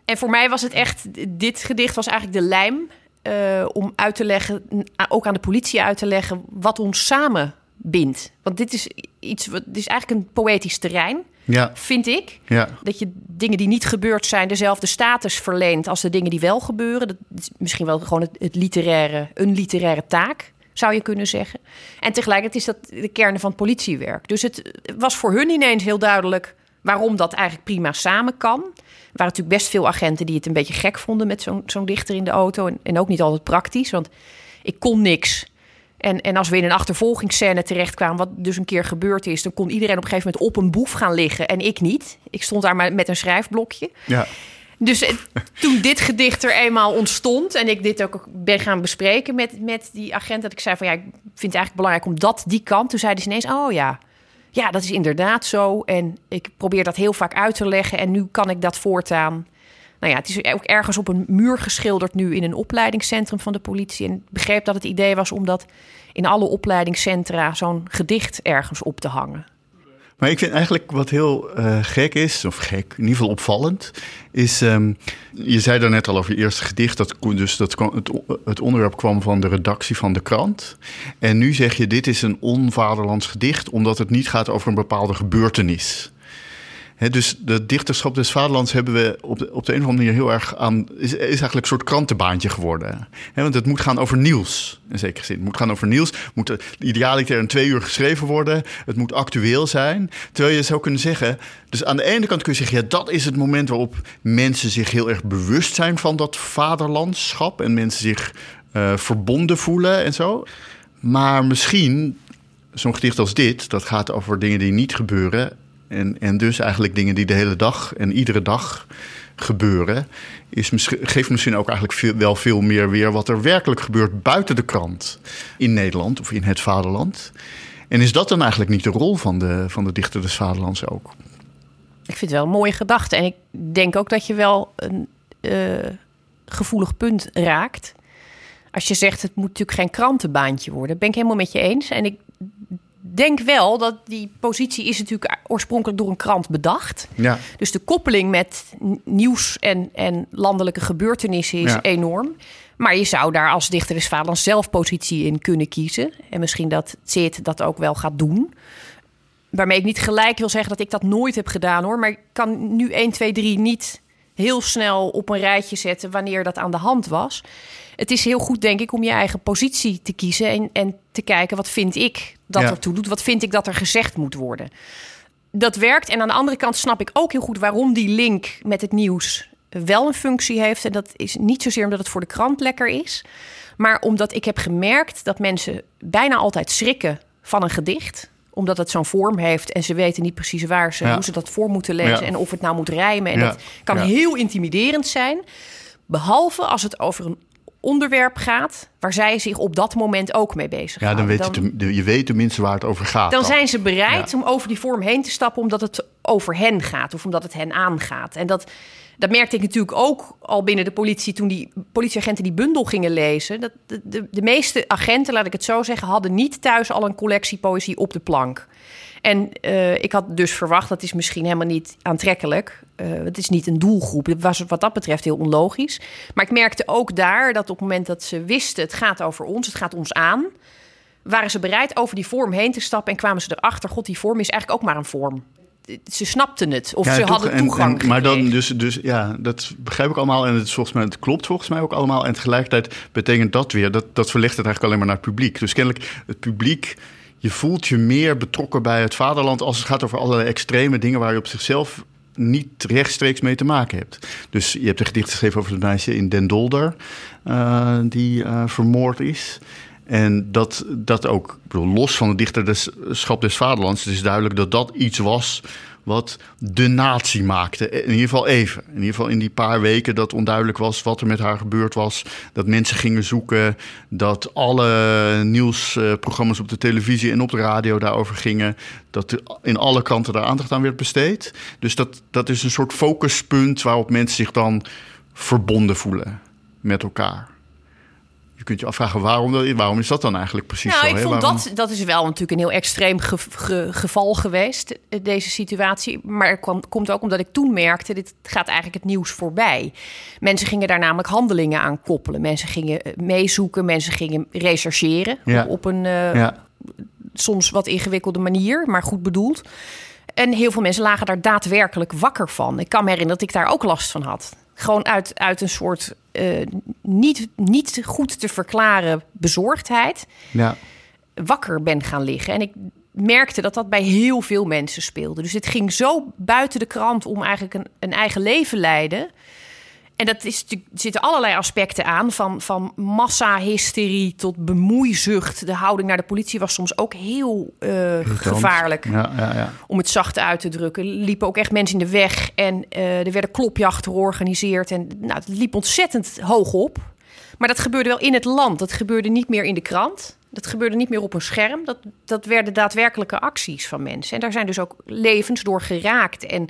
Speaker 1: En voor mij was het echt, dit gedicht was eigenlijk de lijm eh, om uit te leggen, ook aan de politie uit te leggen, wat ons samen bindt. Want dit is iets, wat dit is eigenlijk een poëtisch terrein,
Speaker 2: Ja,
Speaker 1: vind ik.
Speaker 2: ja.
Speaker 1: Dat je dingen die niet gebeurd zijn dezelfde status verleent als de dingen die wel gebeuren. Dat is misschien wel gewoon het, het literaire, een literaire taak, zou je kunnen zeggen. En tegelijkertijd is dat de kern van politiewerk. Dus het was voor hun ineens heel duidelijk waarom dat eigenlijk prima samen kan. Er waren natuurlijk best veel agenten die het een beetje gek vonden met zo'n zo'n dichter in de auto. En, en ook niet altijd praktisch, want ik kon niks. En, en als we in een achtervolgingsscène terechtkwamen, wat dus een keer gebeurd is, dan kon iedereen op een gegeven moment op een boef gaan liggen en ik niet. Ik stond daar maar met een schrijfblokje.
Speaker 2: ja.
Speaker 1: Dus eh, toen dit gedicht er eenmaal ontstond en ik dit ook ben gaan bespreken met, met die agent, dat ik zei van ja, ik vind het eigenlijk belangrijk om dat die kant. Toen zeiden ze ineens, oh ja, ja, dat is inderdaad zo. En ik probeer dat heel vaak uit te leggen en nu kan ik dat voortaan. Nou ja, het is ook ergens op een muur geschilderd nu in een opleidingscentrum van de politie. En ik begreep dat het idee was om dat in alle opleidingscentra zo'n gedicht ergens op te hangen.
Speaker 2: Maar ik vind eigenlijk wat heel eh, gek is, of gek, in ieder geval opvallend, is. ehm, je zei daarnet al over je eerste gedicht, dat, dus dat het, het onderwerp kwam van de redactie van de krant. En nu zeg je: dit is een onvaderlands gedicht, omdat het niet gaat over een bepaalde gebeurtenis. Dus de dichterschap des vaderlands hebben we op de, op de een of andere manier heel erg aan. Is, is eigenlijk een soort krantenbaantje geworden. Want het moet gaan over nieuws, in zekere zin. Het moet gaan over nieuws. Moet idealiter in twee uur geschreven worden. Het moet actueel zijn. Terwijl je zou kunnen zeggen. Dus aan de ene kant kun je zeggen: ja, dat is het moment waarop mensen zich heel erg bewust zijn van dat vaderlandschap. En mensen zich eh, verbonden voelen en zo. Maar misschien zo'n gedicht als dit, dat gaat over dingen die niet gebeuren. En, en dus eigenlijk dingen die de hele dag en iedere dag gebeuren. Is geeft misschien ook eigenlijk wel veel meer weer wat er werkelijk gebeurt buiten de krant. In Nederland of in het vaderland. En is dat dan eigenlijk niet de rol van de, van de dichter des vaderlands ook?
Speaker 1: Ik vind het wel een mooie gedachte. En ik denk ook dat je wel een eh, gevoelig punt raakt. Als je zegt, het moet natuurlijk geen krantenbaantje worden. Ben ik helemaal met je eens. En ik denk wel dat die positie is natuurlijk oorspronkelijk door een krant bedacht.
Speaker 2: Ja,
Speaker 1: Dus de koppeling met nieuws en, en landelijke gebeurtenissen is
Speaker 2: Ja.
Speaker 1: enorm. Maar je zou daar als dichter des vaderlands zelf positie in kunnen kiezen. En misschien dat Zit dat ook wel gaat doen. Waarmee ik niet gelijk wil zeggen dat ik dat nooit heb gedaan hoor. Maar ik kan nu 1, 2, 3 niet heel snel op een rijtje zetten wanneer dat aan de hand was. Het is heel goed, denk ik, om je eigen positie te kiezen en, en te kijken wat vind ik dat
Speaker 2: Ja.
Speaker 1: er toe doet, wat vind ik dat er gezegd moet worden. Dat werkt. En aan de andere kant snap ik ook heel goed waarom die link met het nieuws wel een functie heeft. En dat is niet zozeer omdat het voor de krant lekker is, maar omdat ik heb gemerkt dat mensen bijna altijd schrikken van een gedicht omdat het zo'n vorm heeft en ze weten niet precies waar ze,
Speaker 2: Ja.
Speaker 1: hoe ze dat voor moeten lezen
Speaker 2: Ja.
Speaker 1: en of het nou moet rijmen. En
Speaker 2: Ja.
Speaker 1: dat kan heel intimiderend zijn. Behalve als het over een onderwerp gaat waar zij zich op dat moment ook mee bezig
Speaker 2: Ja, dan weet je,
Speaker 1: dan,
Speaker 2: je weet tenminste waar het over gaat.
Speaker 1: dan zijn ze bereid
Speaker 2: Ja.
Speaker 1: om over die vorm heen te stappen omdat het over hen gaat of omdat het hen aangaat. En dat, dat merkte ik natuurlijk ook al binnen de politie toen die politieagenten die bundel gingen lezen. Dat de, de, de meeste agenten, laat ik het zo zeggen, hadden niet thuis al een collectie poëzie op de plank. En eh, ik had dus verwacht, dat is misschien helemaal niet aantrekkelijk. Eh, het is niet een doelgroep. Het was wat dat betreft heel onlogisch. Maar ik merkte ook daar dat op het moment dat ze wisten... het gaat over ons, het gaat ons aan... waren ze bereid over die vorm heen te stappen... en kwamen ze erachter, god, die vorm is eigenlijk ook maar een vorm. Ze snapten het, of
Speaker 2: Ja,
Speaker 1: ze
Speaker 2: toch,
Speaker 1: hadden
Speaker 2: en-
Speaker 1: toegang
Speaker 2: en- Maar dan dus, dus ja, dat begrijp ik allemaal. En het, volgens mij, het klopt volgens mij ook allemaal. En tegelijkertijd betekent dat weer, dat, dat verlegt het eigenlijk alleen maar naar het publiek. Dus kennelijk, het publiek, je voelt je meer betrokken bij het vaderland als het gaat over allerlei extreme dingen waar je op zichzelf niet rechtstreeks mee te maken hebt. Dus je hebt een gedicht geschreven over het meisje in Den Dolder, eh, die eh, vermoord is. En dat, dat ook, los van het dichterschap des vaderlands, het is duidelijk dat dat iets was wat de natie maakte. In ieder geval even. In ieder geval in die paar weken dat onduidelijk was wat er met haar gebeurd was. Dat mensen gingen zoeken. Dat alle nieuwsprogramma's op de televisie en op de radio daarover gingen. Dat in alle kanten daar aandacht aan werd besteed. Dus dat, dat is een soort focuspunt waarop mensen zich dan verbonden voelen met elkaar. Je kunt je afvragen waarom, is dat dan eigenlijk precies
Speaker 1: Nou,
Speaker 2: zo?
Speaker 1: ik vond
Speaker 2: Waarom-
Speaker 1: dat, dat is wel natuurlijk een heel extreem ge- ge- geval geweest, eh, deze situatie. Maar het kwam, komt ook omdat ik toen merkte, dit gaat eigenlijk het nieuws voorbij. Mensen gingen daar namelijk handelingen aan koppelen. Mensen gingen eh, meezoeken, mensen gingen rechercheren
Speaker 2: Ja.
Speaker 1: op, op een eh,
Speaker 2: Ja,
Speaker 1: soms wat ingewikkelde manier, maar goed bedoeld. En heel veel mensen lagen daar daadwerkelijk wakker van. Ik kan me herinneren dat ik daar ook last van had. Gewoon uit, uit een soort eh, niet, niet goed te verklaren bezorgdheid
Speaker 2: ja.
Speaker 1: wakker ben gaan liggen. En ik merkte dat dat bij heel veel mensen speelde. Dus het ging zo buiten de krant om eigenlijk een, een eigen leven leiden. En dat is, er zitten allerlei aspecten aan, van, van massahysterie tot bemoeizucht. De houding naar de politie was soms ook heel eh, gevaarlijk
Speaker 2: Ja, ja, ja.
Speaker 1: om het zacht uit te drukken. Liepen ook echt mensen in de weg en eh, er werden klopjachten georganiseerd. En nou, het liep ontzettend hoog op. Maar dat gebeurde wel in het land. Dat gebeurde niet meer in de krant. Dat gebeurde niet meer op een scherm. Dat, dat werden daadwerkelijke acties van mensen. En daar zijn dus ook levens door geraakt en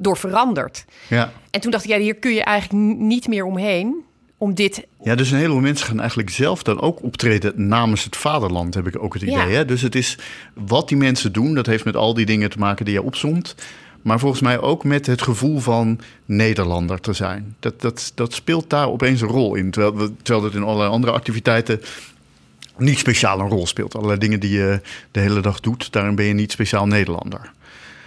Speaker 1: door veranderd.
Speaker 2: ja.
Speaker 1: En toen dacht ik, ja, hier kun je eigenlijk niet meer omheen. Om dit
Speaker 2: Ja, dus een heleboel mensen gaan eigenlijk zelf dan ook optreden namens het vaderland, heb ik ook het idee.
Speaker 1: Ja.
Speaker 2: Hè? Dus het is wat die mensen doen, dat heeft met al die dingen te maken die je opzomt. Maar volgens mij ook met het gevoel van Nederlander te zijn. Dat, dat, dat speelt daar opeens een rol in. Terwijl, we- terwijl dat in allerlei andere activiteiten niet speciaal een rol speelt. Allerlei dingen die je de hele dag doet, daarin ben je niet speciaal Nederlander.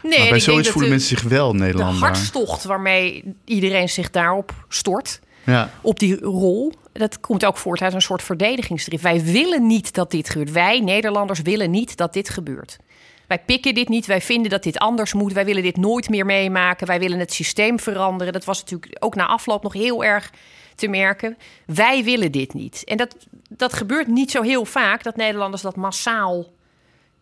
Speaker 1: Nee,
Speaker 2: maar bij zoiets voelen
Speaker 1: de-
Speaker 2: mensen zich wel
Speaker 1: De
Speaker 2: Nederlander.
Speaker 1: hartstocht waarmee iedereen zich daarop stort,
Speaker 2: Ja.
Speaker 1: op die rol, dat komt ook voort uit een soort verdedigingsdrift. Wij willen niet dat dit gebeurt. Wij, Nederlanders, willen niet dat dit gebeurt. Wij pikken dit niet, wij vinden dat dit anders moet. Wij willen dit nooit meer meemaken. Wij willen het systeem veranderen. Dat was natuurlijk ook na afloop nog heel erg te merken. Wij willen dit niet. En dat, dat gebeurt niet zo heel vaak, dat Nederlanders dat massaal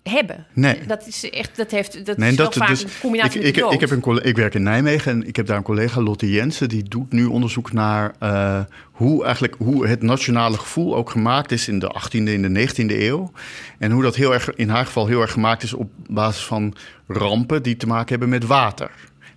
Speaker 1: hebben.
Speaker 2: Nee.
Speaker 1: Dat is echt, dat heeft, dat
Speaker 2: Nee,
Speaker 1: is
Speaker 2: dat,
Speaker 1: vaak
Speaker 2: dus,
Speaker 1: een combinatie
Speaker 2: ik,
Speaker 1: met
Speaker 2: ik, ik, heb een ik werk in Nijmegen en ik heb daar een collega, Lotte Jensen, die doet nu onderzoek naar eh, hoe, eigenlijk, hoe het nationale gevoel ook gemaakt is in de 18e, in de 19e eeuw. En hoe dat heel erg, in haar geval heel erg gemaakt is op basis van rampen die te maken hebben met water.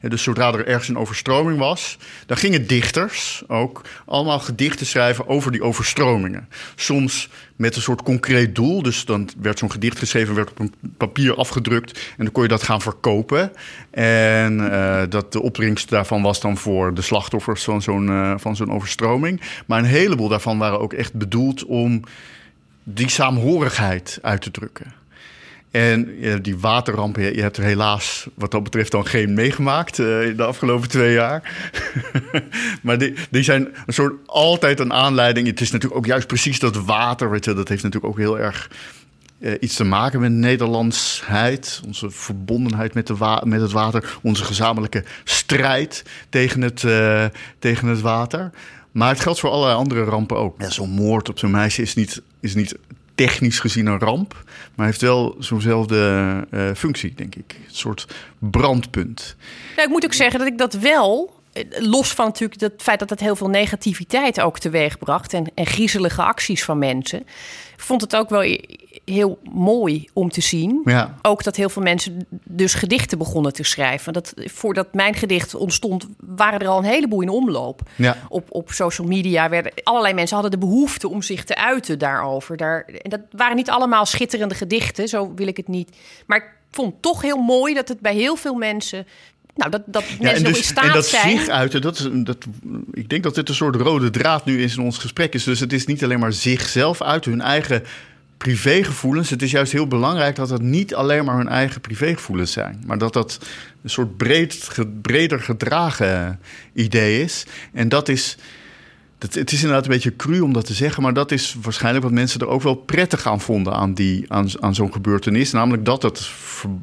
Speaker 2: Dus zodra er ergens een overstroming was, dan gingen dichters ook allemaal gedichten schrijven over die overstromingen. Soms met een soort concreet doel. Dus dan werd zo'n gedicht geschreven, werd op een papier afgedrukt en dan kon je dat gaan verkopen. En eh, dat de opbrengst daarvan was dan voor de slachtoffers van zo'n eh, van zo'n overstroming. Maar een heleboel daarvan waren ook echt bedoeld om die saamhorigheid uit te drukken. En die waterrampen, je, hebt er helaas wat dat betreft dan geen meegemaakt uh, in de afgelopen twee jaar. maar die, die zijn een soort altijd een aanleiding. Het is natuurlijk ook juist precies dat water, je, dat heeft natuurlijk ook heel erg uh, iets te maken met Nederlandsheid, onze verbondenheid met, de met het water, onze gezamenlijke strijd tegen het, uh, tegen het water. Maar het geldt voor allerlei andere rampen ook. Ja, zo'n moord op zo'n meisje is niet, is niet technisch gezien een ramp, maar heeft wel zo'nzelfde uh, functie, denk ik. Een soort brandpunt.
Speaker 1: Nou, ik moet ook zeggen dat ik dat wel, los van natuurlijk het feit dat het heel veel negativiteit ook teweegbracht en, en griezelige acties van mensen, vond het ook wel heel mooi om te zien.
Speaker 2: Ja.
Speaker 1: Ook dat heel veel mensen dus gedichten begonnen te schrijven. Dat, voordat mijn gedicht ontstond, waren er al een heleboel in omloop.
Speaker 2: Ja.
Speaker 1: Op, op social media werden allerlei mensen hadden de behoefte om zich te uiten daarover. Daar, en dat waren niet allemaal schitterende gedichten, zo wil ik het niet. Maar ik vond toch heel mooi dat het bij heel veel mensen nou, dat, dat ja, mensen dus, in staat
Speaker 2: en dat
Speaker 1: zijn.
Speaker 2: zich uiten, dat is, dat, ik denk dat dit een soort rode draad nu is in ons gesprek is. Dus het is niet alleen maar zichzelf uit hun eigen privégevoelens. Het is juist heel belangrijk dat het niet alleen maar hun eigen privégevoelens zijn. Maar dat dat een soort breed, breder gedragen idee is. En dat is... Het is inderdaad een beetje cru om dat te zeggen, maar dat is waarschijnlijk wat mensen er ook wel prettig aan vonden aan, die, aan, aan zo'n gebeurtenis. Namelijk dat, het,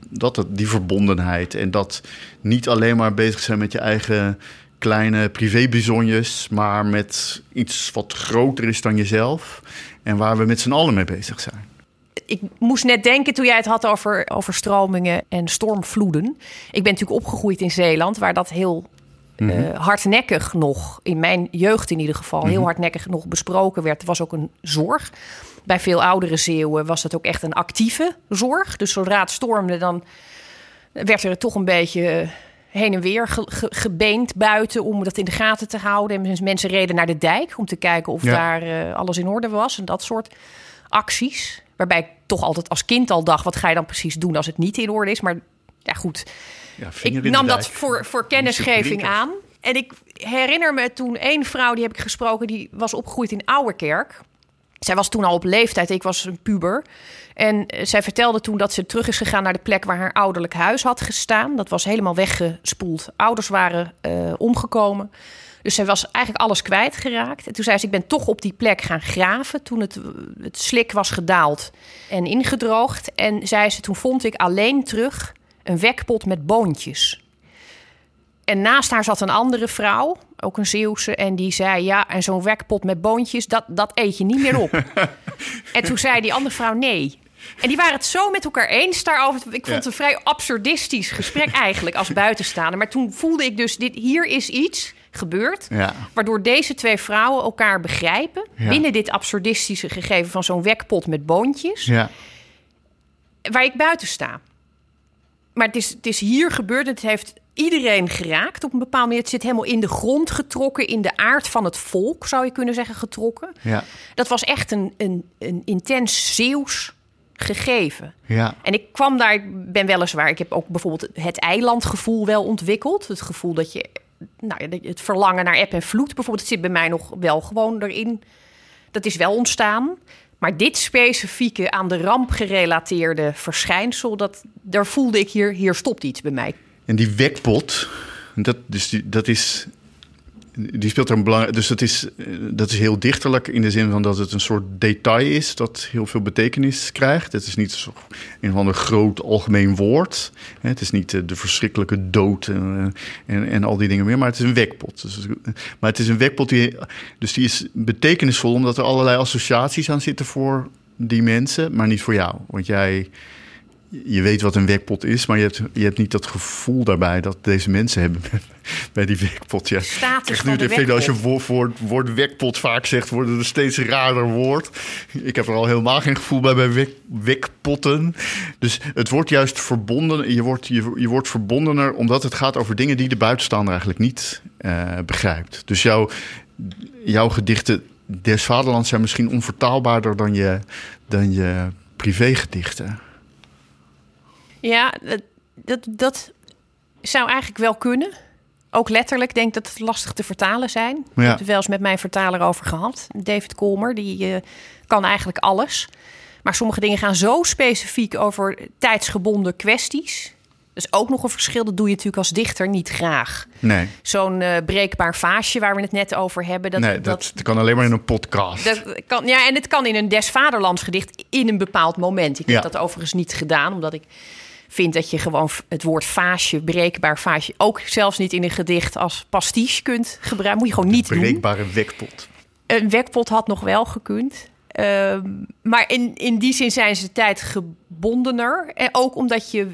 Speaker 2: dat het, die verbondenheid en dat niet alleen maar bezig zijn met je eigen kleine privébizonjes, maar met iets wat groter is dan jezelf en waar we met z'n allen mee bezig zijn.
Speaker 1: Ik moest net denken toen jij het had over, over stromingen en stormvloeden. Ik ben natuurlijk opgegroeid in Zeeland, waar dat heel mm hardnekkig nog, in mijn jeugd in ieder geval, heel mhm. hardnekkig nog besproken werd. Er was ook een zorg. Bij veel oudere Zeeuwen was dat ook echt een actieve zorg. Dus zodra het stormde, dan werd er toch een beetje heen en weer gebeend buiten om dat in de gaten te houden. En mensen reden naar de dijk om te kijken of daar uh, alles in orde was en dat soort acties. Waarbij ik toch altijd als kind al dacht: wat ga je dan precies doen als het niet in orde is? Maar ja, goed. Ja, ik nam dat voor, voor kennisgeving aan. En ik herinner me toen één vrouw, die heb ik gesproken, die was opgegroeid in Ouwerkerk. Zij was toen al op leeftijd, ik was een puber. En eh, zij vertelde toen dat ze terug is gegaan naar de plek waar haar ouderlijk huis had gestaan. Dat was helemaal weggespoeld. Ouders waren uh, omgekomen. Dus zij was eigenlijk alles kwijtgeraakt. En toen zei ze: Ik ben toch op die plek gaan graven. Toen het, het slik was gedaald en ingedroogd. En zei ze: Toen vond ik alleen terug een wekpot met boontjes. En naast haar zat een andere vrouw, ook een Zeeuwse, en die zei: Ja, en zo'n wekpot met boontjes, dat, dat eet je niet meer op. en toen zei die andere vrouw: Nee. En die waren het zo met elkaar eens daarover. Ik vond het een vrij absurdistisch gesprek eigenlijk als buitenstaander. Maar toen voelde ik dus: dit, hier is iets gebeurd.
Speaker 2: Ja.
Speaker 1: Waardoor deze twee vrouwen elkaar begrijpen. Binnen dit absurdistische gegeven van zo'n wekpot met boontjes.
Speaker 2: Ja.
Speaker 1: Waar ik buiten sta. Maar het is, het is hier gebeurd. Het heeft iedereen geraakt op een bepaald moment. Het zit helemaal in de grond getrokken, in de aard van het volk, zou je kunnen zeggen, getrokken.
Speaker 2: Ja.
Speaker 1: Dat was echt een, een, een intens Zeeuws gegeven.
Speaker 2: Ja.
Speaker 1: En ik kwam daar, ik ben weliswaar, ik heb ook bijvoorbeeld het eilandgevoel wel ontwikkeld. Het gevoel dat je, nou, het verlangen naar eb en vloed bijvoorbeeld, zit bij mij nog wel gewoon erin. Dat is wel ontstaan. Maar dit specifieke aan de ramp gerelateerde verschijnsel, dat, daar voelde ik hier, hier stopt iets bij mij.
Speaker 2: En die wekpot, dat, dus die, dat is die speelt er een belangrijk. Dus dat is, dat is heel dichterlijk in de zin van dat het een soort detail is dat heel veel betekenis krijgt. Het is niet een van een groot algemeen woord. Het is niet de verschrikkelijke dood en, en, en al die dingen meer, maar het is een wekpot. Dus, maar het is een wekpot die, dus die is betekenisvol omdat er allerlei associaties aan zitten voor die mensen, maar niet voor jou. Want jij je weet wat een wekpot is, maar je hebt, je hebt niet dat gevoel daarbij dat deze mensen hebben bij die wekpot. Ja.
Speaker 1: Status nu,
Speaker 2: de Als je woord, woord, woord wekpot vaak zegt, worden er steeds raarder woord. Ik heb er al helemaal geen gevoel bij bij wek, wekpotten. Dus het wordt juist verbonden. Je wordt, je, je wordt verbondener omdat het gaat over dingen die de buitenstaander eigenlijk niet uh, begrijpt. Dus jouw, jouw gedichten des vaderlands zijn misschien onvertaalbaarder dan je, dan je privégedichten.
Speaker 1: Ja, dat, dat, dat zou eigenlijk wel kunnen. Ook letterlijk denk dat het lastig te vertalen zijn. Ja. Ik heb het wel eens met mijn vertaler over gehad. David Colmer, die uh, kan eigenlijk alles. Maar sommige dingen gaan zo specifiek over tijdsgebonden kwesties. Dat is ook nog een verschil. Dat doe je natuurlijk als dichter niet graag.
Speaker 2: Nee.
Speaker 1: Zo'n uh, breekbaar vaasje waar we het net over hebben.
Speaker 2: Dat, nee, dat, dat kan alleen maar in een podcast.
Speaker 1: Dat kan, ja, en het kan in een Des Vaderlands gedicht in een bepaald moment. Ik heb dat overigens niet gedaan, omdat ik vind dat je gewoon het woord vaasje, breekbaar vaasje, ook zelfs niet in een gedicht als pastiche kunt gebruiken. Moet je gewoon niet
Speaker 2: doen. Breekbare wekpot.
Speaker 1: Een wekpot had nog wel gekund. Uh, maar in, in die zin zijn ze tijdgebondener. En ook omdat je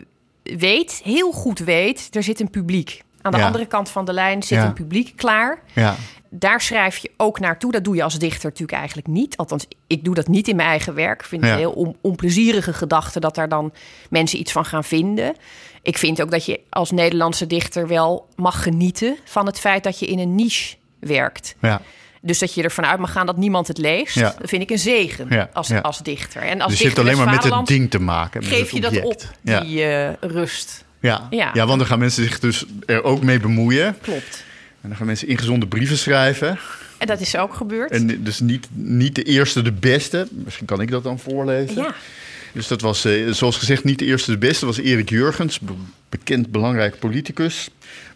Speaker 1: weet, heel goed weet, er zit een publiek. Aan de andere kant van de lijn zit een publiek klaar.
Speaker 2: Ja.
Speaker 1: Daar schrijf je ook naartoe. Dat doe je als dichter natuurlijk eigenlijk niet. Althans, ik doe dat niet in mijn eigen werk. Ik vind het een heel onplezierige gedachte dat daar dan mensen iets van gaan vinden. Ik vind ook dat je als Nederlandse dichter wel mag genieten van het feit dat je in een niche werkt.
Speaker 2: Ja.
Speaker 1: Dus dat je ervan uit mag gaan dat niemand het leest, ja. dat vind ik een zegen als, als dichter. En als
Speaker 2: dus je hebt alleen maar met het ding te maken.
Speaker 1: Geef je dat op, die uh, rust.
Speaker 2: Ja. Ja. ja, want dan gaan mensen zich dus er ook mee bemoeien.
Speaker 1: Klopt.
Speaker 2: En dan gaan mensen ingezonde brieven schrijven.
Speaker 1: En dat is ook gebeurd.
Speaker 2: En dus niet, niet de eerste, de beste. Misschien kan ik dat dan voorlezen.
Speaker 1: Ja.
Speaker 2: Dus dat was, eh, zoals gezegd, niet de eerste, de beste. Dat was Erik Jurgens, bekend belangrijk politicus.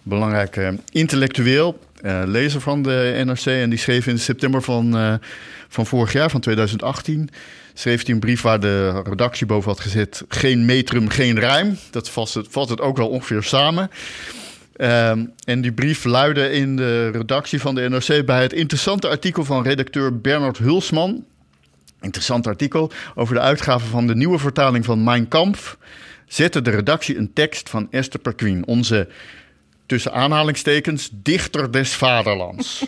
Speaker 2: Belangrijk uh, intellectueel. Uh, lezer van de NRC. En die schreef in september van, uh, van vorig jaar, van 2018, schreef hij een brief waar de redactie boven had gezet: geen metrum, geen rijm. Dat vast het, vat het ook wel ongeveer samen. Uh, en die brief luidde in de redactie van de NRC bij het interessante artikel van redacteur Bernard Hulsman. Interessant artikel over de uitgave van de nieuwe vertaling van Mein Kampf. Zette de redactie een tekst van Esther Perquin, onze tussen aanhalingstekens, dichter des vaderlands.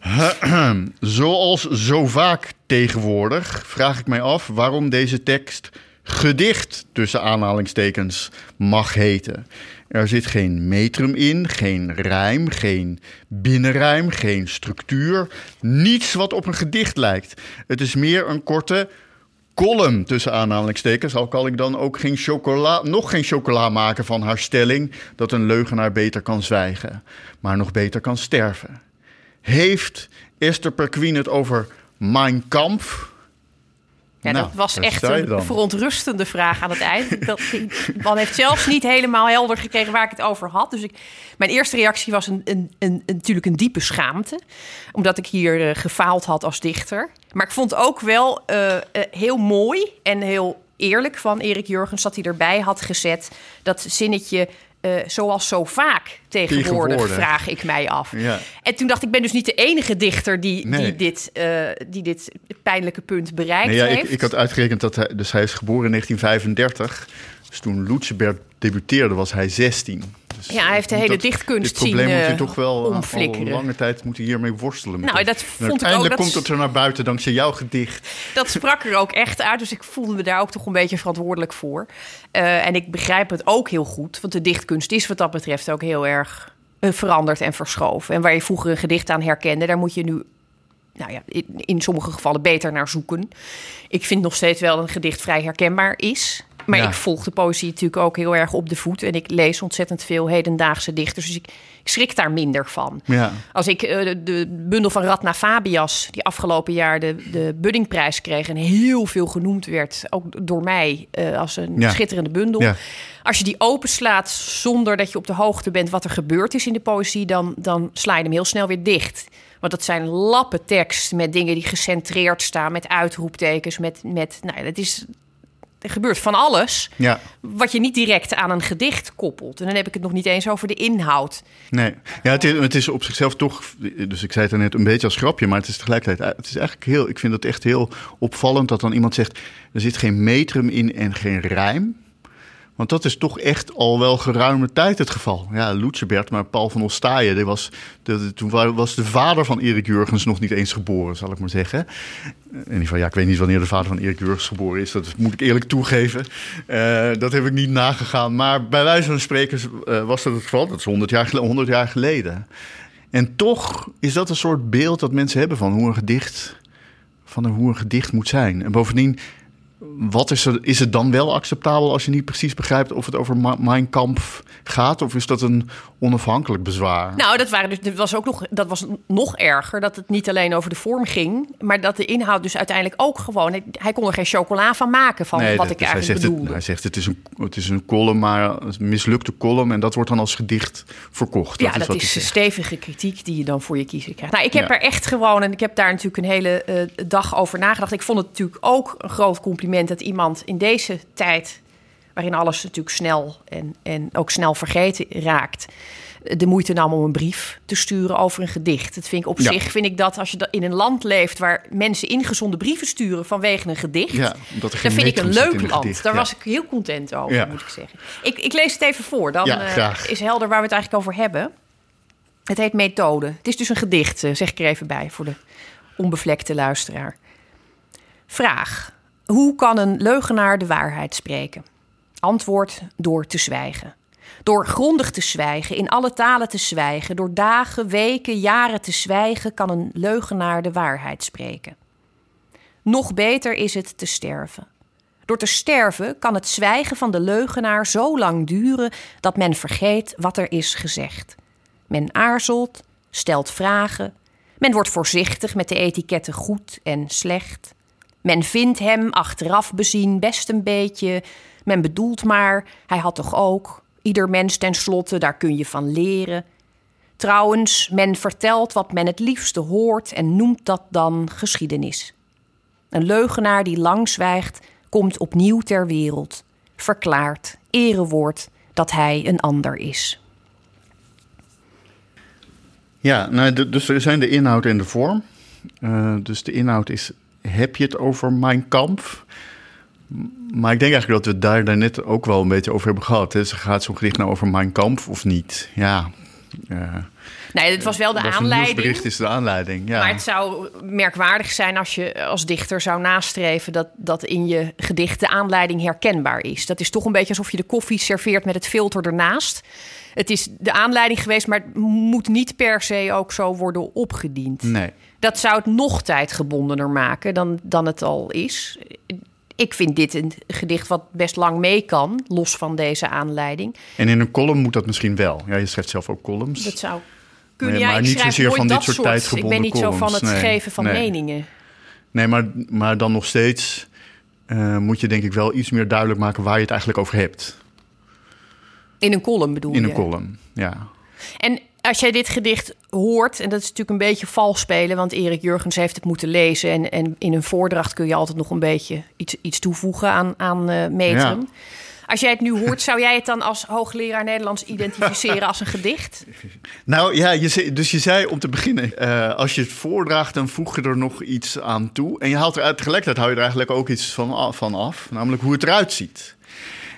Speaker 2: Zoals zo vaak tegenwoordig vraag ik mij af waarom deze tekst gedicht tussen aanhalingstekens mag heten. Er zit geen metrum in, geen rijm, geen binnenrijm, geen structuur. Niets wat op een gedicht lijkt. Het is meer een korte column tussen aanhalingstekens. Al kan ik dan ook geen chocola, nog geen chocola maken van haar stelling dat een leugenaar beter kan zwijgen, maar nog beter kan sterven. Heeft Esther Perquin het over Mein Kampf?
Speaker 1: Ja, dat nou, was echt een verontrustende vraag aan het eind. Dat, man heeft zelfs niet helemaal helder gekregen waar ik het over had. Dus ik, mijn eerste reactie was een, een, een, natuurlijk een diepe schaamte. Omdat ik hier uh, gefaald had als dichter. Maar ik vond ook wel uh, uh, heel mooi en heel eerlijk van Erik Jurgens... dat hij erbij had gezet dat zinnetje... Uh, zoals zo vaak tegenwoordig, vraag ik mij af.
Speaker 2: Ja.
Speaker 1: En toen dacht ik, ik ben dus niet de enige dichter die, die, dit, uh, die dit pijnlijke punt bereikt nee, ja, heeft.
Speaker 2: Ik, ik, had uitgerekend dat hij, dus hij is geboren in 1935. Dus toen Lutzeberg debuteerde was hij 16. Dus
Speaker 1: ja, hij heeft de hele dat, dichtkunst
Speaker 2: zien
Speaker 1: probleem
Speaker 2: moet je toch wel
Speaker 1: omflikkeren.
Speaker 2: al lange tijd moet hiermee worstelen.
Speaker 1: Nou, dat vond
Speaker 2: uiteindelijk
Speaker 1: ik ook,
Speaker 2: komt het er naar buiten dankzij jouw gedicht.
Speaker 1: Dat sprak er ook echt uit, dus ik voelde me daar ook toch een beetje verantwoordelijk voor. Uh, en ik begrijp het ook heel goed, want de dichtkunst is wat dat betreft ook heel erg uh, veranderd en verschoven. En waar je vroeger een gedicht aan herkende, daar moet je nu nou ja, in, in, sommige gevallen beter naar zoeken. Ik vind nog steeds wel dat een gedicht vrij herkenbaar is. Maar ik volg de poëzie natuurlijk ook heel erg op de voet. En ik lees ontzettend veel hedendaagse dichters. Dus ik, ik schrik daar minder van.
Speaker 2: Ja.
Speaker 1: Als ik uh, de bundel van Radna Fabias, die afgelopen jaar de, de Buddingprijs kreeg... en heel veel genoemd werd, ook door mij, uh, als een ja. schitterende bundel. Als je die openslaat zonder dat je op de hoogte bent wat er gebeurd is in de poëzie... dan, dan sla je hem heel snel weer dicht. Want dat zijn lappen tekst met dingen die gecentreerd staan... met uitroeptekens, met... met nou, dat is er gebeurt van alles.
Speaker 2: Ja.
Speaker 1: Wat je niet direct aan een gedicht koppelt. En dan heb ik het nog niet eens over de inhoud.
Speaker 2: Nee, ja, het is, het is op zichzelf toch. Dus ik zei het net een beetje als grapje, maar het is tegelijkertijd. Het is eigenlijk heel. Ik vind het echt heel opvallend dat dan iemand zegt. Er zit geen metrum in en geen rijm. Want dat is toch echt al wel geruime tijd het geval. Ja, Lutjebert, maar Paul van Ostaaien, die was, toen was de vader van Erik Jurgens nog niet eens geboren, zal ik maar zeggen. In ieder geval, ja, ik weet niet wanneer de vader van Erik Jurgens geboren is. Dat moet ik eerlijk toegeven. Uh, dat heb ik niet nagegaan. Maar bij wijze van spreken uh, was dat het geval. Dat is 100 jaar, 100 jaar geleden. En toch is dat een soort beeld dat mensen hebben van hoe een gedicht, van hoe een gedicht moet zijn. En bovendien wat is, er, is het dan wel acceptabel als je niet precies begrijpt of het over Mein Kampf gaat? Of is dat een onafhankelijk bezwaar?
Speaker 1: Nou, dat, waren dus, dat, was ook nog, dat was nog erger. Dat het niet alleen over de vorm ging, maar dat de inhoud dus uiteindelijk ook gewoon. Hij kon er geen chocola van maken van
Speaker 2: nee,
Speaker 1: wat ik
Speaker 2: dus
Speaker 1: eigenlijk
Speaker 2: hij zegt
Speaker 1: bedoelde.
Speaker 2: Het, hij zegt het is, een, het is een column, maar een mislukte column. En dat wordt dan als gedicht verkocht.
Speaker 1: Ja,
Speaker 2: dat is,
Speaker 1: dat
Speaker 2: zegt.
Speaker 1: stevige kritiek die je dan voor je kiezen krijgt. Nou, ik heb
Speaker 2: Ja.
Speaker 1: er echt gewoon, en ik heb daar natuurlijk een hele eh, dag over nagedacht. Ik vond het natuurlijk ook een groot compliment dat iemand in deze tijd, waarin alles natuurlijk snel en, en ook snel vergeten raakt, de moeite nam om een brief te sturen over een gedicht. Dat vind ik op
Speaker 2: Ja.
Speaker 1: zich, vind ik dat als je in een land leeft waar mensen ingezonde brieven sturen vanwege een gedicht.
Speaker 2: Ja, er
Speaker 1: Dan vind ik een leuk land.
Speaker 2: gedicht,
Speaker 1: Daar
Speaker 2: ja.
Speaker 1: was ik heel content over,
Speaker 2: Ja.
Speaker 1: moet ik zeggen. Ik, ik lees het even voor, dan eh, is helder waar we het eigenlijk over hebben. Het heet Methode. Het is dus een gedicht, eh, zeg ik er even bij voor de onbevlekte luisteraar. Vraag. Hoe kan een leugenaar de waarheid spreken? Antwoord door te zwijgen. Door grondig te zwijgen, in alle talen te zwijgen, door dagen, weken, jaren te zwijgen, kan een leugenaar de waarheid spreken. Nog beter is het te sterven. Door te sterven kan het zwijgen van de leugenaar zo lang duren dat men vergeet wat er is gezegd. Men aarzelt, stelt vragen, men wordt voorzichtig met de etiketten goed en slecht. Men vindt hem achteraf bezien best een beetje. Men bedoelt maar, hij had toch ook. Ieder mens tenslotte, daar kun je van leren. Trouwens, men vertelt wat men het liefste hoort en noemt dat dan geschiedenis. Een leugenaar die lang zwijgt, komt opnieuw ter wereld, verklaart, erewoord, dat hij een ander is.
Speaker 2: Ja, nou, dus er zijn de inhoud en de vorm. Eh, dus de inhoud is, heb je het over Mein Kampf? M- Maar ik denk eigenlijk dat we het daar daarnet ook wel een beetje over hebben gehad. Hè. Dus gaat zo'n gedicht nou over Mein Kampf of niet? Ja. eh,
Speaker 1: Nee, het was wel de aanleiding.
Speaker 2: nieuwsbericht is de aanleiding, ja.
Speaker 1: Maar het zou merkwaardig zijn als je als dichter zou nastreven dat, dat in je gedicht de aanleiding herkenbaar is. Dat is toch een beetje alsof je de koffie serveert met het filter ernaast. Het is de aanleiding geweest, maar het moet niet per se ook zo worden opgediend.
Speaker 2: Nee.
Speaker 1: Dat zou het nog tijdgebondener maken dan, dan het al is. Ik vind dit een gedicht wat best lang mee kan, los van deze aanleiding.
Speaker 2: En in een column moet dat misschien wel. Ja, je schrijft zelf ook columns.
Speaker 1: Dat zou kunnen.
Speaker 2: Nee,
Speaker 1: ja,
Speaker 2: maar niet zozeer van dit soort
Speaker 1: Ik ben
Speaker 2: tijdgebonden
Speaker 1: niet zo van het
Speaker 2: nee.
Speaker 1: geven van
Speaker 2: Nee.
Speaker 1: meningen.
Speaker 2: Nee, maar, maar dan nog steeds eh, moet je denk ik wel iets meer duidelijk maken waar je het eigenlijk over hebt.
Speaker 1: In een column bedoel
Speaker 2: In
Speaker 1: je?
Speaker 2: een column, ja.
Speaker 1: En als jij dit gedicht hoort, en dat is natuurlijk een beetje vals spelen, want Erik Jurgens heeft het moeten lezen. En, en in een voordracht kun je altijd nog een beetje iets, iets toevoegen aan, aan eh metrum.
Speaker 2: Ja.
Speaker 1: Als jij het nu hoort, zou jij het dan als hoogleraar Nederlands identificeren als een gedicht?
Speaker 2: Nou ja, je zei, dus je zei om te beginnen, eh, als je het voordraagt, dan voeg je er nog iets aan toe. En je haalt er uit, tegelijkertijd hou je er eigenlijk ook iets van, van af, namelijk hoe het eruit ziet.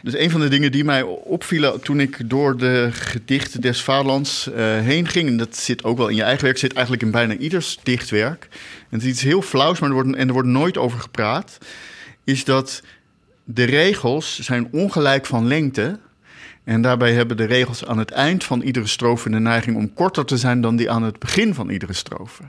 Speaker 2: Dus een van de dingen die mij opvielen toen ik door de gedichten des Vaderlands eh, heen ging, en dat zit ook wel in je eigen werk, zit eigenlijk in bijna ieders dichtwerk. En het is iets heel flauws, maar er wordt, en er wordt nooit over gepraat, is dat de regels zijn ongelijk van lengte. En daarbij hebben de regels aan het eind van iedere strofe de neiging om korter te zijn dan die aan het begin van iedere strofe.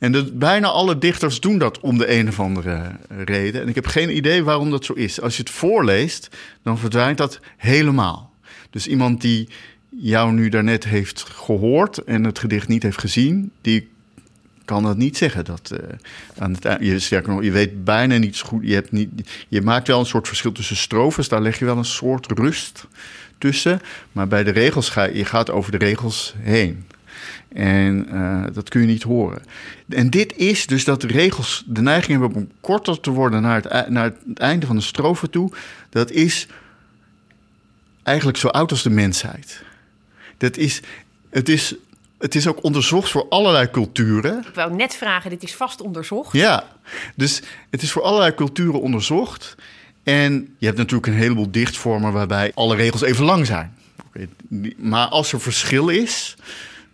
Speaker 2: En bijna alle dichters doen dat om de een of andere reden. En ik heb geen idee waarom dat zo is. Als je het voorleest, dan verdwijnt dat helemaal. Dus iemand die jou nu daarnet heeft gehoord en het gedicht niet heeft gezien, die kan dat niet zeggen. Dat, eh, je, weet bijna niet zo goed. Je, hebt niet, je maakt wel een soort verschil tussen strofes. Daar leg je wel een soort rust tussen. Maar bij de regels ga je gaat over de regels heen. En eh, dat kun je niet horen. En dit is dus dat de regels de neiging hebben om korter te worden naar het, naar het einde van de strofe toe. Dat is eigenlijk zo oud als de mensheid. Dat is, het, is, het is ook onderzocht voor allerlei culturen.
Speaker 1: Ik wou net vragen, dit is vast onderzocht.
Speaker 2: Ja, dus het is voor allerlei culturen onderzocht. En je hebt natuurlijk een heleboel dichtvormen waarbij alle regels even lang zijn. Maar als er verschil is,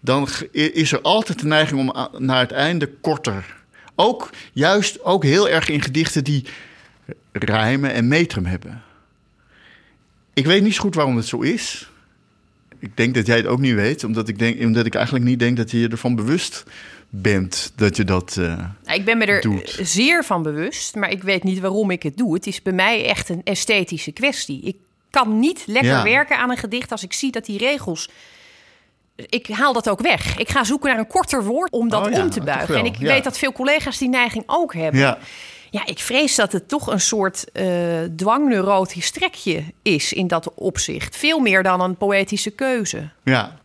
Speaker 2: dan is er altijd de neiging om naar het einde korter. Ook juist ook heel erg in gedichten die rijmen en metrum hebben. Ik weet niet zo goed waarom het zo is. Ik denk dat jij het ook niet weet, omdat ik, denk, omdat ik eigenlijk niet denk dat je je ervan bewust bent dat je dat. Uh,
Speaker 1: ik ben me er zeer van bewust, maar ik weet niet waarom ik het doe. Het is bij mij echt een esthetische kwestie. Ik kan niet lekker werken aan een gedicht als ik zie dat die regels ik haal dat ook weg. Ik ga zoeken naar een korter woord om dat oh om te buigen. En ik weet dat veel collega's die neiging ook hebben. Ja. Ja, ik vrees dat het toch een soort uh, dwangneurotisch trekje is in dat opzicht. Veel meer dan een poëtische keuze.
Speaker 2: Ja.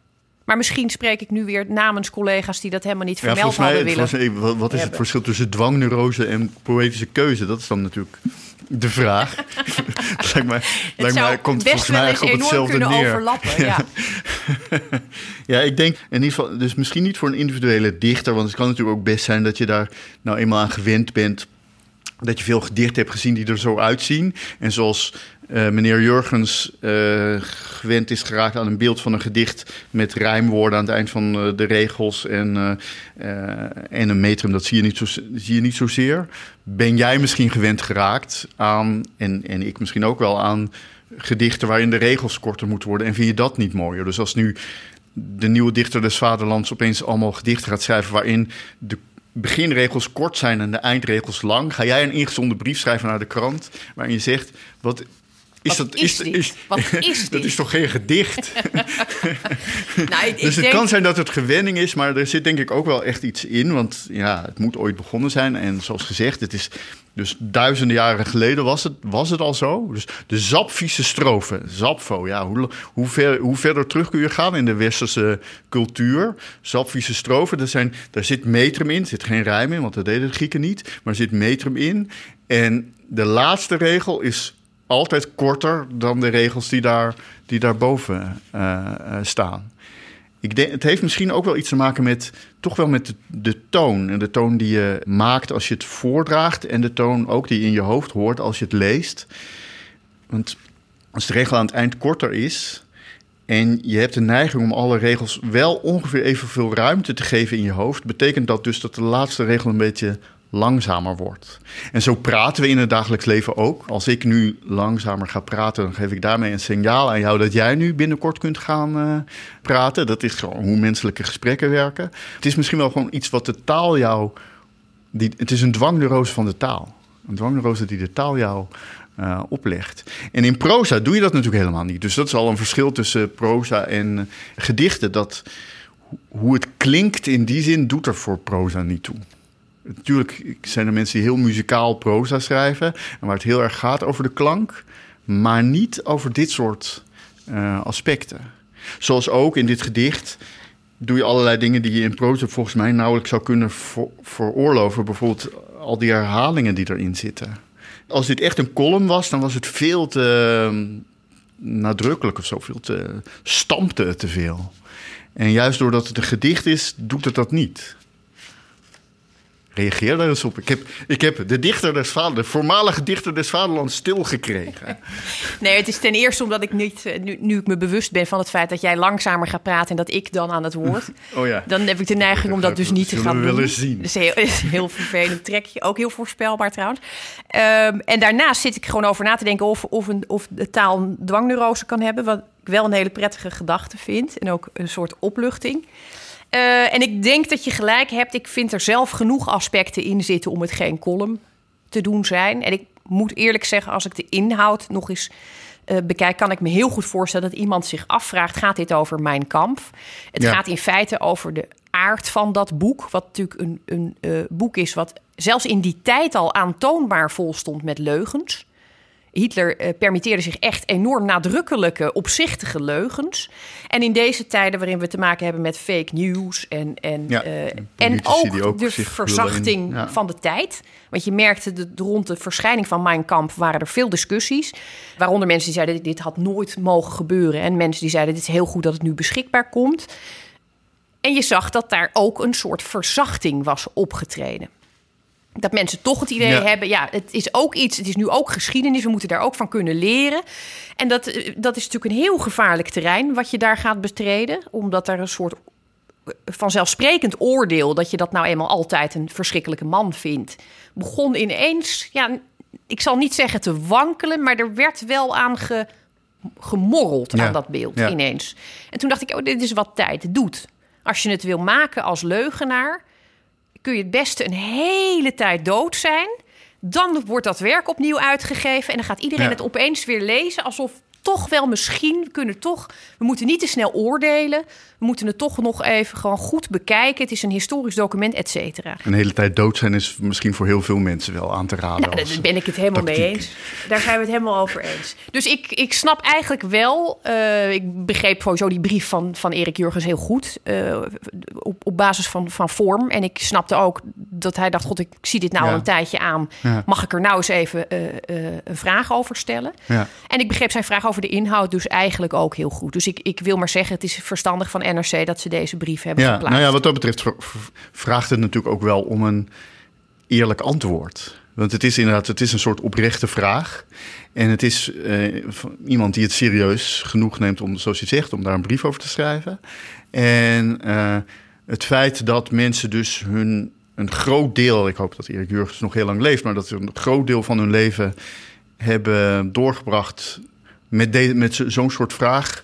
Speaker 1: Maar misschien spreek ik nu weer namens collega's die dat helemaal niet vermeld ja, hadden willen.
Speaker 2: Mij, wat is het verschil tussen dwangneurose en poëtische keuze? Dat is dan natuurlijk de vraag. lijkt mij, lijkt mij komt volgens mij op hetzelfde neer.
Speaker 1: Overlappen, ja.
Speaker 2: ja. ik denk in ieder geval, dus misschien niet voor een individuele dichter, want het kan natuurlijk ook best zijn dat je daar nou eenmaal aan gewend bent dat je veel gedichten hebt gezien die er zo uitzien. En zoals uh, meneer Jurgens uh, gewend is geraakt aan een beeld van een gedicht met rijmwoorden aan het eind van uh, de regels en, en een metrum, dat zie je, niet zo, zie je niet zozeer. Ben jij misschien gewend geraakt aan, en, en ik misschien ook wel, aan gedichten waarin de regels korter moeten worden en vind je dat niet mooier? Dus als nu de nieuwe dichter des Vaderlands opeens allemaal gedichten gaat schrijven waarin de beginregels kort zijn en de eindregels lang. Ga jij een ingezonden brief schrijven naar de krant waarin je zegt: wat
Speaker 1: is dat, is, is, Wat is
Speaker 2: dat is toch geen gedicht? nou, ik, dus het kan zijn dat het gewenning is, maar er zit denk ik ook wel echt iets in. Want ja, het moet ooit begonnen zijn. En zoals gezegd, het is dus duizenden jaren geleden was het, was het al zo. Dus de Zapfische strofe, Zapfo. Ja, hoe, hoe, ver, hoe verder terug kun je gaan in de westerse cultuur? Zapfische strofe, daar, zijn, daar zit metrum in. Er zit geen rijm in, want dat deden de Grieken niet. Maar er zit metrum in. En de laatste regel is altijd korter dan de regels die, daar, die daarboven uh, staan. Ik denk, het heeft misschien ook wel iets te maken met toch wel met de, de, toon. En de toon die je maakt als je het voordraagt. En de toon ook die je in je hoofd hoort als je het leest. Want als de regel aan het eind korter is. En je hebt de neiging om alle regels wel ongeveer evenveel ruimte te geven in je hoofd. Betekent dat dus dat de laatste regel een beetje langzamer wordt. En zo praten we in het dagelijks leven ook. Als ik nu langzamer ga praten, dan geef ik daarmee een signaal aan jou dat jij nu binnenkort kunt gaan uh, praten. Dat is gewoon hoe menselijke gesprekken werken. Het is misschien wel gewoon iets wat de taal jou. Die, het is een dwangneurose van de taal. Een dwangneurose die de taal jou uh, oplegt. En in proza doe je dat natuurlijk helemaal niet. Dus dat is al een verschil tussen proza en gedichten. Dat hoe het klinkt in die zin doet er voor proza niet toe. Natuurlijk zijn er mensen die heel muzikaal proza schrijven. En waar het heel erg gaat over de klank. Maar niet over dit soort uh, aspecten. Zoals ook in dit gedicht doe je allerlei dingen die je in proza volgens mij nauwelijks zou kunnen veroorloven. Bijvoorbeeld al die herhalingen die erin zitten. Als dit echt een column was, dan was het veel te uh, nadrukkelijk of zo. Veel te stampte te veel. En juist doordat het een gedicht is, doet het dat niet. Reageer daar eens op. Ik heb, ik heb de dichter des vaderlands, de voormalige dichter des vaderlands stilgekregen.
Speaker 1: Nee, het is ten eerste omdat ik niet, eh, nu, nu ik me bewust ben van het feit dat jij langzamer gaat praten en dat ik dan aan het woord.
Speaker 2: Oh ja.
Speaker 1: Dan heb ik de neiging om dat dus niet te gaan
Speaker 2: we
Speaker 1: doen.
Speaker 2: willen zien.
Speaker 1: Heel, is een heel vervelend trekje. Ook heel voorspelbaar trouwens. Um, en daarnaast zit ik gewoon over na te denken of, of, een, of de taal een dwangneurose kan hebben. Wat ik wel een hele prettige gedachte vind. En ook een soort opluchting. Uh, en ik denk dat je gelijk hebt. Ik vind er zelf genoeg aspecten in zitten om het geen column te doen zijn. En ik moet eerlijk zeggen, als ik de inhoud nog eens uh, bekijk, kan ik me heel goed voorstellen dat iemand zich afvraagt: gaat dit over mijn kamp? Het gaat in feite over de aard van dat boek, wat natuurlijk een, een uh, boek is wat zelfs in die tijd al aantoonbaar vol stond met leugens. Hitler uh, permitteerde zich echt enorm nadrukkelijke, opzichtige leugens. En in deze tijden waarin we te maken hebben met fake news en, en,
Speaker 2: ja,
Speaker 1: uh, en ook, ook, de verzachting ja. van de tijd. Want je merkte de, rond de verschijning van Mein Kampf waren er veel discussies. Waaronder mensen die zeiden dit had nooit mogen gebeuren. En mensen die zeiden dit is heel goed dat het nu beschikbaar komt. En je zag dat daar ook een soort verzachting was opgetreden dat mensen toch het idee hebben, ja, het is ook iets, het is nu ook geschiedenis, we moeten daar ook van kunnen leren. En dat, eh, dat is natuurlijk een heel gevaarlijk terrein wat je daar gaat betreden, omdat er een soort eh, vanzelfsprekend oordeel dat je dat nou eenmaal altijd een verschrikkelijke man vindt, begon ineens, ja, ik zal niet zeggen te wankelen, maar er werd wel aan ge, gemorreld aan dat beeld ineens. En toen dacht ik, oh, dit is wat tijd doet. Als je het wil maken als leugenaar, kun je het beste een hele tijd dood zijn. Dan wordt dat werk opnieuw uitgegeven en dan gaat iedereen
Speaker 2: Ja.
Speaker 1: het opeens weer lezen alsof toch wel misschien kunnen toch we moeten niet te snel oordelen. We moeten het toch nog even gewoon goed bekijken. Het is een historisch document, et cetera.
Speaker 2: Een hele tijd dood zijn is misschien voor heel veel mensen wel aan te raden.
Speaker 1: Nou, daar ben ik het helemaal mee eens. Daar zijn we het helemaal over eens. Dus ik, ik snap eigenlijk wel... eh, ik begreep sowieso die brief van, van Erik Jurgens heel goed. eh, op, op basis van, van vorm. En ik snapte ook dat hij dacht... God, ik zie dit nou
Speaker 2: Ja.
Speaker 1: al een tijdje aan.
Speaker 2: Ja.
Speaker 1: Mag ik er nou eens even eh, een vraag over stellen?
Speaker 2: Ja.
Speaker 1: En ik begreep zijn vraag over de inhoud dus eigenlijk ook heel goed. Dus ik, ik wil maar zeggen, het is verstandig van NRC... dat ze deze brief hebben
Speaker 2: Ja,
Speaker 1: geplaatst.
Speaker 2: nou ja, wat dat betreft vraagt het natuurlijk ook wel om een eerlijk antwoord. Want het is inderdaad, het is een soort oprechte vraag. En het is eh, van iemand die het serieus genoeg neemt om, zoals je zegt, om daar een brief over te schrijven. En eh, het feit dat mensen dus hun een groot deel, ik hoop dat Erik Jurgens nog heel lang leeft, maar dat ze een groot deel van hun leven hebben doorgebracht met, de, met zo- zo'n soort vraag.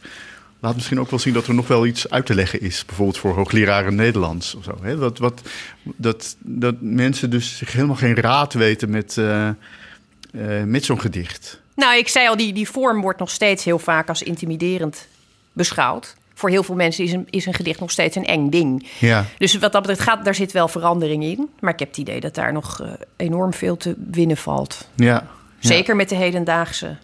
Speaker 2: Laat misschien ook wel zien dat er nog wel iets uit te leggen is. Bijvoorbeeld voor hoogleraren Nederlands of zo. Hè? Wat, wat, dat, dat mensen dus zich helemaal geen raad weten met, eh, eh, met zo'n gedicht.
Speaker 1: Nou, ik zei al, die, die vorm wordt nog steeds heel vaak als intimiderend beschouwd. Voor heel veel mensen is een, is een gedicht nog steeds een eng ding.
Speaker 2: Ja.
Speaker 1: Dus wat dat betreft, gaat, daar zit wel verandering in. Maar ik heb het idee dat daar nog eh, enorm veel te winnen valt.
Speaker 2: Ja. ja.
Speaker 1: Zeker met de hedendaagse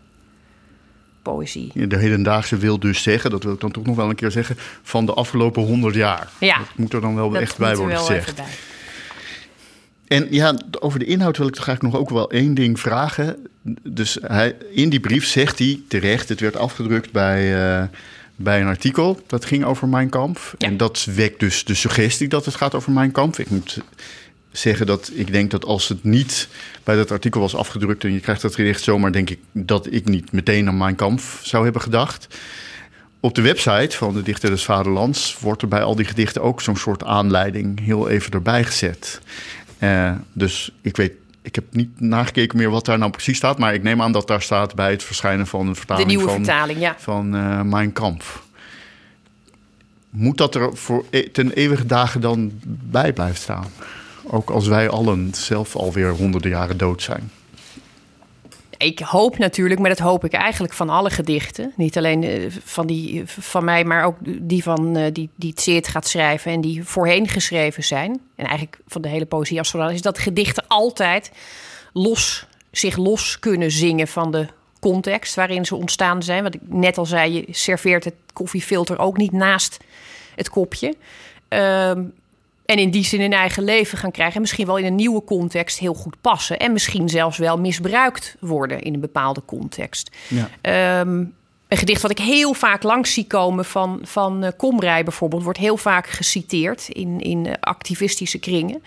Speaker 1: poëzie.
Speaker 2: De hedendaagse wil dus zeggen, dat wil ik dan toch nog wel een keer zeggen, van de afgelopen honderd jaar.
Speaker 1: Ja.
Speaker 2: Dat moet er dan wel echt bij worden gezegd. En ja, over de inhoud wil ik toch eigenlijk nog ook wel één ding vragen. Dus hij, in die brief zegt hij terecht, het werd afgedrukt bij, eh, bij een artikel dat ging over Mein Kampf.
Speaker 1: Ja.
Speaker 2: En dat wekt dus de suggestie dat het gaat over Mein Kampf. Ik moet zeggen dat ik denk dat als het niet bij dat artikel was afgedrukt en je krijgt dat gedicht zomaar, denk ik dat ik niet meteen aan Mein Kampf zou hebben gedacht. Op de website van de Dichter des Vaderlands wordt er bij al die gedichten ook zo'n soort aanleiding heel even erbij gezet. Eh, dus ik weet, ik heb niet nagekeken meer wat daar nou precies staat, maar ik neem aan dat daar staat bij het verschijnen van een
Speaker 1: De
Speaker 2: vertaling
Speaker 1: nieuwe
Speaker 2: van,
Speaker 1: vertaling, ja.
Speaker 2: van eh Mein Kampf. Moet dat er voor e- ten eeuwige dagen dan bij blijven staan? Ook als wij allen zelf alweer honderden jaren dood zijn.
Speaker 1: Ik hoop natuurlijk, maar dat hoop ik eigenlijk van alle gedichten. Niet alleen eh, van die van mij, maar ook die van eh, die, die het Seert gaat schrijven en die voorheen geschreven zijn. En eigenlijk van de hele poëzie als zodanig is dat gedichten altijd los, zich los kunnen zingen van de context waarin ze ontstaan zijn. Wat ik net al zei, je serveert het koffiefilter ook niet naast het kopje. Ehm, en in die zin een eigen leven gaan krijgen. En misschien wel in een nieuwe context heel goed passen. En misschien zelfs wel misbruikt worden in een bepaalde context.
Speaker 2: Ja.
Speaker 1: Ehm, een gedicht wat ik heel vaak langs zie komen van, van eh, Komrij bijvoorbeeld... wordt heel vaak geciteerd in, in eh, activistische kringen.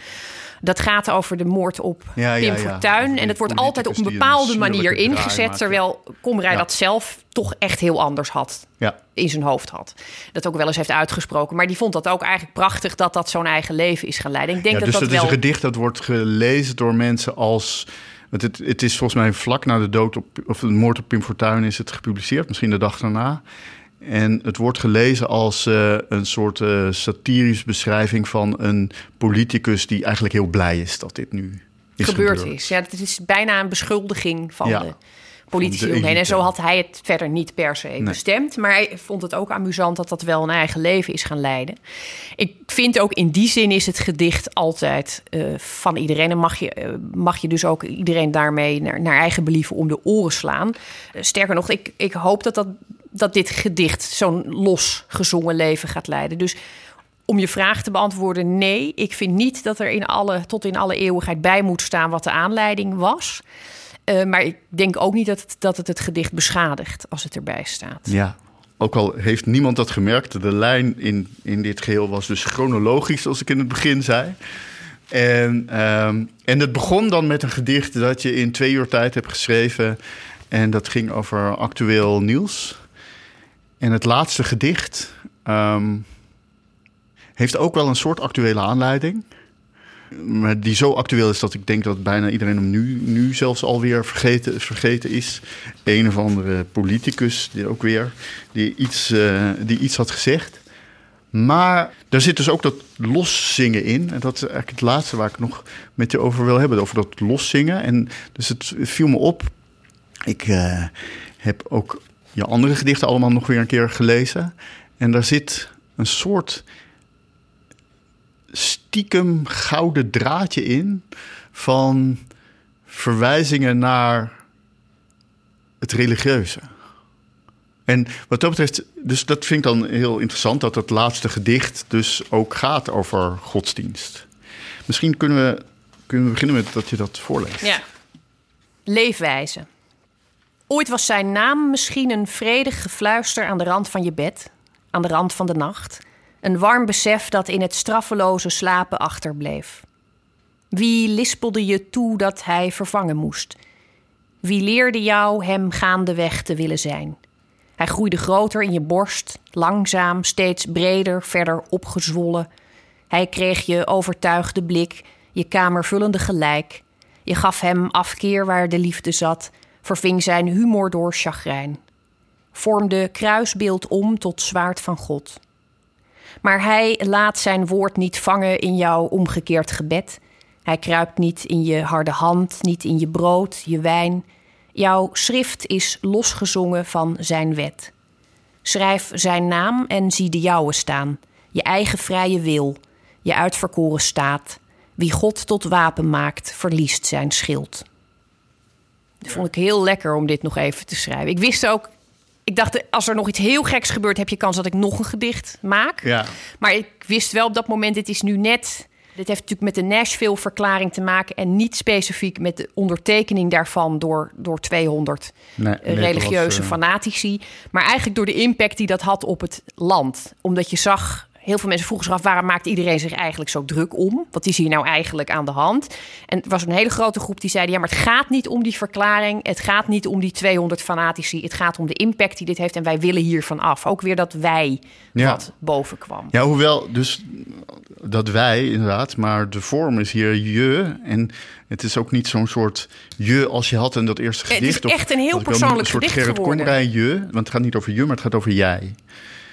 Speaker 1: Dat gaat over de moord op
Speaker 2: Ja,
Speaker 1: Pim
Speaker 2: ja.
Speaker 1: Fortuyn. En dat wordt altijd op een bepaalde manier ingezet... terwijl Komrij dat zelf toch echt heel anders had in zijn hoofd had. Dat ook wel eens heeft uitgesproken. Maar die vond dat ook eigenlijk prachtig dat dat zo'n eigen leven is gaan leiden. Ik denk
Speaker 2: ja,
Speaker 1: dat
Speaker 2: dus
Speaker 1: dat
Speaker 2: dat is een gedicht dat wordt gelezen door mensen als. Want het, het is volgens mij vlak na de dood op, of de moord op Pim Fortuyn is het gepubliceerd, misschien de dag daarna. En het wordt gelezen als eh, een soort eh satirische beschrijving van een politicus die eigenlijk heel blij is dat dit nu is
Speaker 1: gebeurd
Speaker 2: gebeurd.
Speaker 1: is. Ja, het is bijna een beschuldiging van
Speaker 2: Ja.
Speaker 1: de politici omheen. En zo had hij het verder niet per se bestemd. Maar hij vond het ook amusant dat dat wel een eigen leven is gaan leiden. Ik vind ook in die zin is het gedicht altijd eh, van iedereen. En mag je, mag je dus ook iedereen daarmee naar, naar eigen believen om de oren slaan. Sterker nog, ik, ik hoop dat, dat, dat dit gedicht zo'n los gezongen leven gaat leiden. Dus om je vraag te beantwoorden, nee. Ik vind niet dat er in alle, tot in alle eeuwigheid bij moet staan wat de aanleiding was. Eh, maar ik denk ook niet dat het, dat het het gedicht beschadigt als het erbij staat.
Speaker 2: Ja, ook al heeft niemand dat gemerkt. De lijn in, in dit geheel was dus chronologisch, zoals ik in het begin zei. En, ehm, en het begon dan met een gedicht dat je in twee uur tijd hebt geschreven. En dat ging over actueel nieuws. En het laatste gedicht ehm, heeft ook wel een soort actuele aanleiding. Maar die zo actueel is dat ik denk dat bijna iedereen hem nu, nu zelfs alweer vergeten, vergeten is. Een of andere politicus, die ook weer, die iets, eh, die iets had gezegd. Maar daar zit dus ook dat loszingen in. En dat is eigenlijk het laatste waar ik nog met je over wil hebben. Over dat loszingen. En dus het viel me op. Ik uh, heb ook je andere gedichten allemaal nog weer een keer gelezen. En daar zit een soort stiekem gouden draadje in van verwijzingen naar het religieuze. En wat dat betreft, dus dat vind ik dan heel interessant dat het laatste gedicht dus ook gaat over godsdienst. Misschien kunnen we, kunnen we beginnen met dat je dat voorleest.
Speaker 1: Ja. Leefwijze. Ooit was zijn naam misschien een vredig gefluister aan de rand van je bed, aan de rand van de nacht. Een warm besef dat in het straffeloze slapen achterbleef. Wie lispelde je toe dat hij vervangen moest? Wie leerde jou hem gaandeweg te willen zijn? Hij groeide groter in je borst, langzaam, steeds breder, verder opgezwollen. Hij kreeg je overtuigde blik, je kamervullende gelijk. Je gaf hem afkeer waar de liefde zat, verving zijn humor door chagrijn. Vormde kruisbeeld om tot zwaard van God. Maar hij laat zijn woord niet vangen in jouw omgekeerd gebed. Hij kruipt niet in je harde hand, niet in je brood, je wijn. Jouw schrift is losgezongen van zijn wet. Schrijf zijn naam en zie de jouwe staan. Je eigen vrije wil, je uitverkoren staat. Wie God tot wapen maakt, verliest zijn schild. Dat vond ik heel lekker om dit nog even te schrijven. Ik wist ook, ik dacht, als er nog iets heel geks gebeurt, heb je kans dat ik nog een gedicht maak.
Speaker 2: Ja.
Speaker 1: Maar ik wist wel op dat moment, dit is nu net dit heeft natuurlijk met de Nashville-verklaring te maken en niet specifiek met de ondertekening daarvan door, door 200
Speaker 2: nee,
Speaker 1: religieuze
Speaker 2: was, uh...
Speaker 1: fanatici. Maar eigenlijk door de impact die dat had op het land. Omdat je zag heel veel mensen vroegen zich af waarom maakt iedereen zich eigenlijk zo druk om? Wat is hier nou eigenlijk aan de hand? En er was een hele grote groep die zeiden: ja, maar het gaat niet om die verklaring. Het gaat niet om die 200 fanatici. Het gaat om de impact die dit heeft. En wij willen hiervan af. Ook weer dat wij
Speaker 2: Ja.
Speaker 1: wat boven kwam.
Speaker 2: Ja, hoewel dus dat wij inderdaad, maar de vorm is hier je. En het is ook niet zo'n soort je als je had in dat eerste
Speaker 1: Het is
Speaker 2: gedicht.
Speaker 1: echt een heel persoonlijk
Speaker 2: een soort
Speaker 1: gedicht
Speaker 2: Gerrit. Komrij je, want het gaat niet over je, maar het gaat over jij.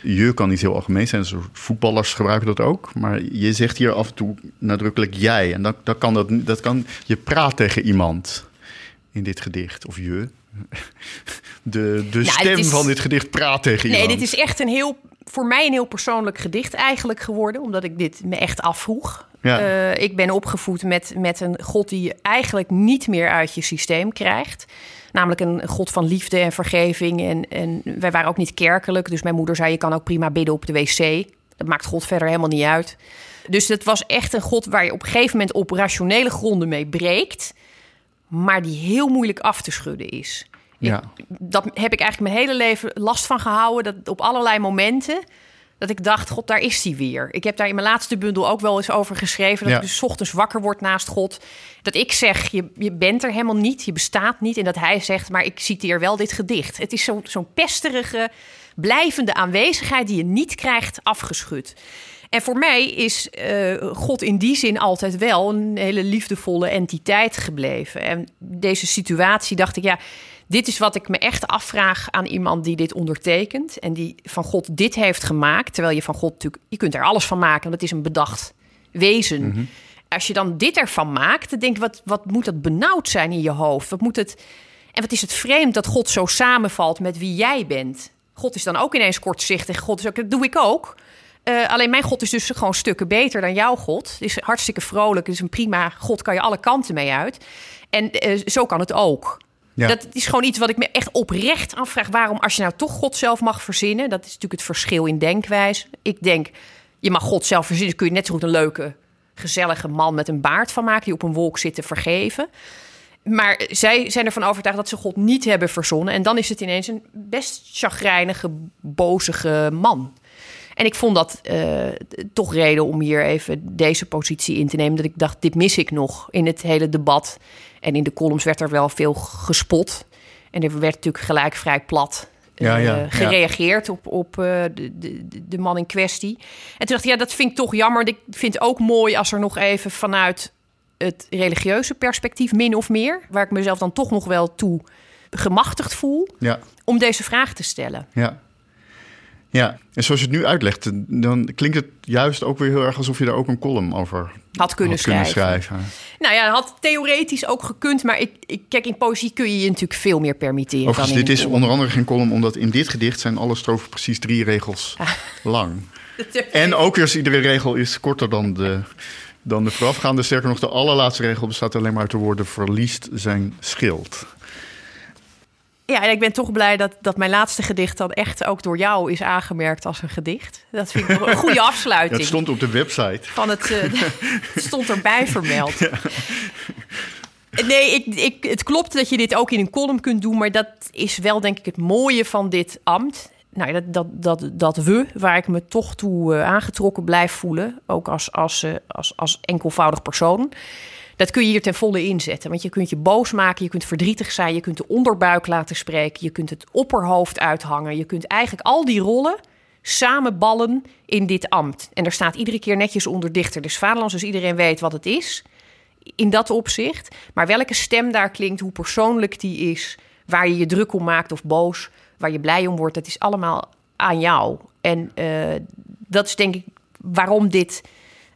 Speaker 2: Je kan niet heel algemeen zijn, voetballers gebruiken dat ook. Maar je zegt hier af en toe nadrukkelijk jij. En dan, dan kan dat, dat kan, je praat tegen iemand in dit gedicht, of je. De, de
Speaker 1: het
Speaker 2: stem
Speaker 1: is-
Speaker 2: van dit gedicht praat tegen
Speaker 1: Nee,
Speaker 2: iemand.
Speaker 1: dit is echt een heel, voor mij een heel persoonlijk gedicht eigenlijk geworden. Omdat ik dit me echt afvroeg.
Speaker 2: Ja.
Speaker 1: Eh, ik ben opgevoed met, met een God die je eigenlijk niet meer uit je systeem krijgt. Namelijk een God van liefde en vergeving. En, en wij waren ook niet kerkelijk. Dus mijn moeder zei, je kan ook prima bidden op de wc. Dat maakt God verder helemaal niet uit. Dus het was echt een God waar je op een gegeven moment op rationele gronden mee breekt. Maar die heel moeilijk af te schudden is. Ik-
Speaker 2: Ja.
Speaker 1: dat heb ik eigenlijk mijn hele leven last van gehouden. Dat op allerlei momenten dat ik dacht, god, daar is hij weer. Ik heb daar in mijn laatste bundel ook wel eens over geschreven. Dat
Speaker 2: Ja.
Speaker 1: ik dus 's ochtends wakker word naast God. Dat ik zeg, je, je bent er helemaal niet, je bestaat niet. En dat hij zegt, maar ik citeer wel dit gedicht. Het is zo- zo'n pesterige, blijvende aanwezigheid... die je niet krijgt afgeschud. En voor mij is eh, God in die zin altijd wel een hele liefdevolle entiteit gebleven. En deze situatie dacht ik, ja, dit is wat ik me echt afvraag aan iemand die dit ondertekent. En die van God dit heeft gemaakt. Terwijl je van God natuurlijk, je kunt er alles van maken, want het is een bedacht wezen. Als je dan dit ervan maakt, dan denk ik, wat, wat moet dat benauwd zijn in je hoofd? Wat moet het. En wat is het vreemd dat God zo samenvalt met wie jij bent? God is dan ook ineens kortzichtig. God is ook, dat doe ik ook. Eh, alleen mijn God is dus gewoon stukken beter dan jouw God. Is hartstikke vrolijk. Is een prima God, kan je alle kanten mee uit. En eh, zo kan het ook. Dat is gewoon iets wat ik me echt oprecht afvraag. Waarom, als je nou toch God zelf mag verzinnen... dat is natuurlijk het verschil in denkwijze. Ik denk, je mag God zelf verzinnen... kun je net zo goed een leuke, gezellige man met een baard van maken... die op een wolk zit te vergeven. Maar zij zijn ervan overtuigd dat ze God niet hebben verzonnen. En dan is het ineens een best chagrijnige, bozige man. En ik vond dat eh, toch reden om hier even deze positie in te nemen. Dat ik dacht, dit mis ik nog in het hele debat. En in de columns werd er wel veel gespot. En er werd natuurlijk gelijk vrij plat
Speaker 2: Ja,
Speaker 1: eh,
Speaker 2: ja,
Speaker 1: gereageerd op, op eh, de, de, de man in kwestie. En toen dacht ik, ja, dat vind ik toch jammer. Ik vind het ook mooi als er nog even vanuit het religieuze perspectief, min of meer... waar ik mezelf dan toch nog wel toe gemachtigd voel...
Speaker 2: Ja.
Speaker 1: om deze vraag te stellen.
Speaker 2: Ja. Ja, en zoals je het nu uitlegt, dan klinkt het juist ook weer heel erg alsof je daar ook een column over
Speaker 1: had kunnen,
Speaker 2: had kunnen
Speaker 1: schrijven.
Speaker 2: schrijven.
Speaker 1: Nou ja, dat had theoretisch ook gekund, maar ik, ik, kijk, in poëzie kun je je natuurlijk veel meer permitteren.
Speaker 2: Overigens,
Speaker 1: dan in
Speaker 2: dit is onder andere geen column, omdat in dit gedicht zijn alle strofen precies drie regels lang. En ook weer, iedere regel is korter dan de, dan de voorafgaande. Sterker nog, de allerlaatste regel bestaat alleen maar uit de woorden verliest zijn schild.
Speaker 1: Ja, en ik ben toch blij dat, dat mijn laatste gedicht dan echt ook door jou is aangemerkt als een gedicht. Dat vind ik een goede afsluiting.
Speaker 2: het stond op de website.
Speaker 1: Van het, eh, het stond erbij vermeld. Nee, ik, ik, het klopt dat je dit ook in een column kunt doen, maar dat is wel denk ik het mooie van dit ambt. Nou, dat, dat, dat, dat we, waar ik me toch toe eh, aangetrokken blijf voelen, ook als, als, eh, als, als enkelvoudig persoon. Dat kun je hier ten volle inzetten. Want je kunt je boos maken, je kunt verdrietig zijn, je kunt de onderbuik laten spreken, je kunt het opperhoofd uithangen. Je kunt eigenlijk al die rollen samenballen in dit ambt. En er staat iedere keer netjes onder dichter des vaderlands, dus iedereen weet wat het is. In dat opzicht. Maar welke stem daar klinkt, hoe persoonlijk die is, waar je je druk om maakt of boos, waar je blij om wordt, dat is allemaal aan jou. En uh, dat is denk ik waarom dit.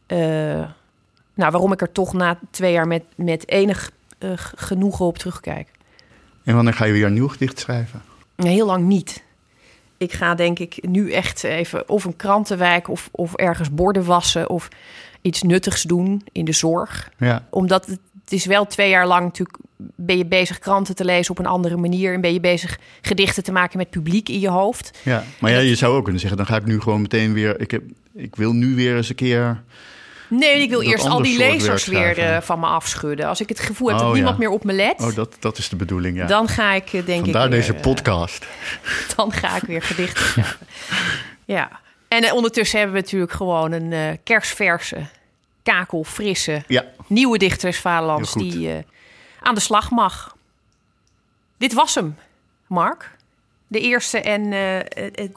Speaker 1: Uh, nou, waarom ik er toch na twee jaar met, met enig uh, genoegen op terugkijk.
Speaker 2: En wanneer ga je weer een nieuw gedicht schrijven?
Speaker 1: Heel lang niet. Ik ga denk ik nu echt even of een krantenwijk of, of ergens borden wassen of iets nuttigs doen in de zorg.
Speaker 2: Ja.
Speaker 1: Omdat het, het is wel twee jaar lang natuurlijk ben je bezig kranten te lezen op een andere manier en ben je bezig gedichten te maken met publiek in je hoofd.
Speaker 2: Ja, maar ja, je zou ook kunnen zeggen, dan ga ik nu gewoon meteen weer. Ik, heb, ik wil nu weer eens een keer.
Speaker 1: Nee, ik wil eerst al die lezers weer uh, van me afschudden. Als ik het gevoel heb
Speaker 2: Oh,
Speaker 1: dat niemand
Speaker 2: ja.
Speaker 1: meer op me let,
Speaker 2: Oh, dat, dat is de bedoeling, ja.
Speaker 1: dan ga ik uh, denk
Speaker 2: Vandaar
Speaker 1: ik. weer,
Speaker 2: deze
Speaker 1: uh,
Speaker 2: podcast.
Speaker 1: dan ga ik weer gedichten schrijven. ja. En uh, ondertussen hebben we natuurlijk gewoon een kerstverse, kakelfrisse,
Speaker 2: Ja,
Speaker 1: nieuwe dichters Vaderlands die aan de slag mag. Dit was hem, Mark. De eerste en uh,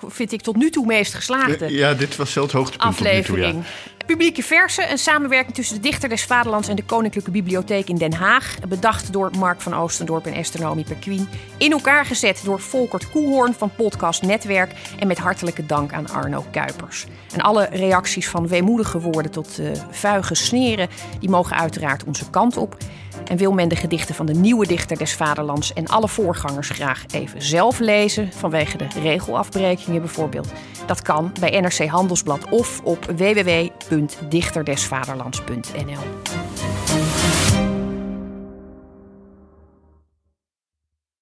Speaker 1: vind ik tot nu toe meest geslaagde
Speaker 2: ja dit was zelfs het hoogtepunt tot nu toe,
Speaker 1: aflevering.
Speaker 2: ja.
Speaker 1: Publieke Versen, een samenwerking tussen de Dichter des Vaderlands en de Koninklijke Bibliotheek in Den Haag. Bedacht door Mark van Oostendorp en Esther Naomi Perquin. In elkaar gezet door Volkert Koehoorn van Podcast Netwerk. En met hartelijke dank aan Arno Kuipers. En alle reacties van weemoedige woorden tot uh, vuige sneren, die mogen uiteraard onze kant op. En wil men de gedichten van de nieuwe dichter des Vaderlands en alle voorgangers graag even zelf lezen, vanwege de regelafbrekingen bijvoorbeeld? Dat kan bij NRC Handelsblad of op www.dichterdesvaderlands.nl.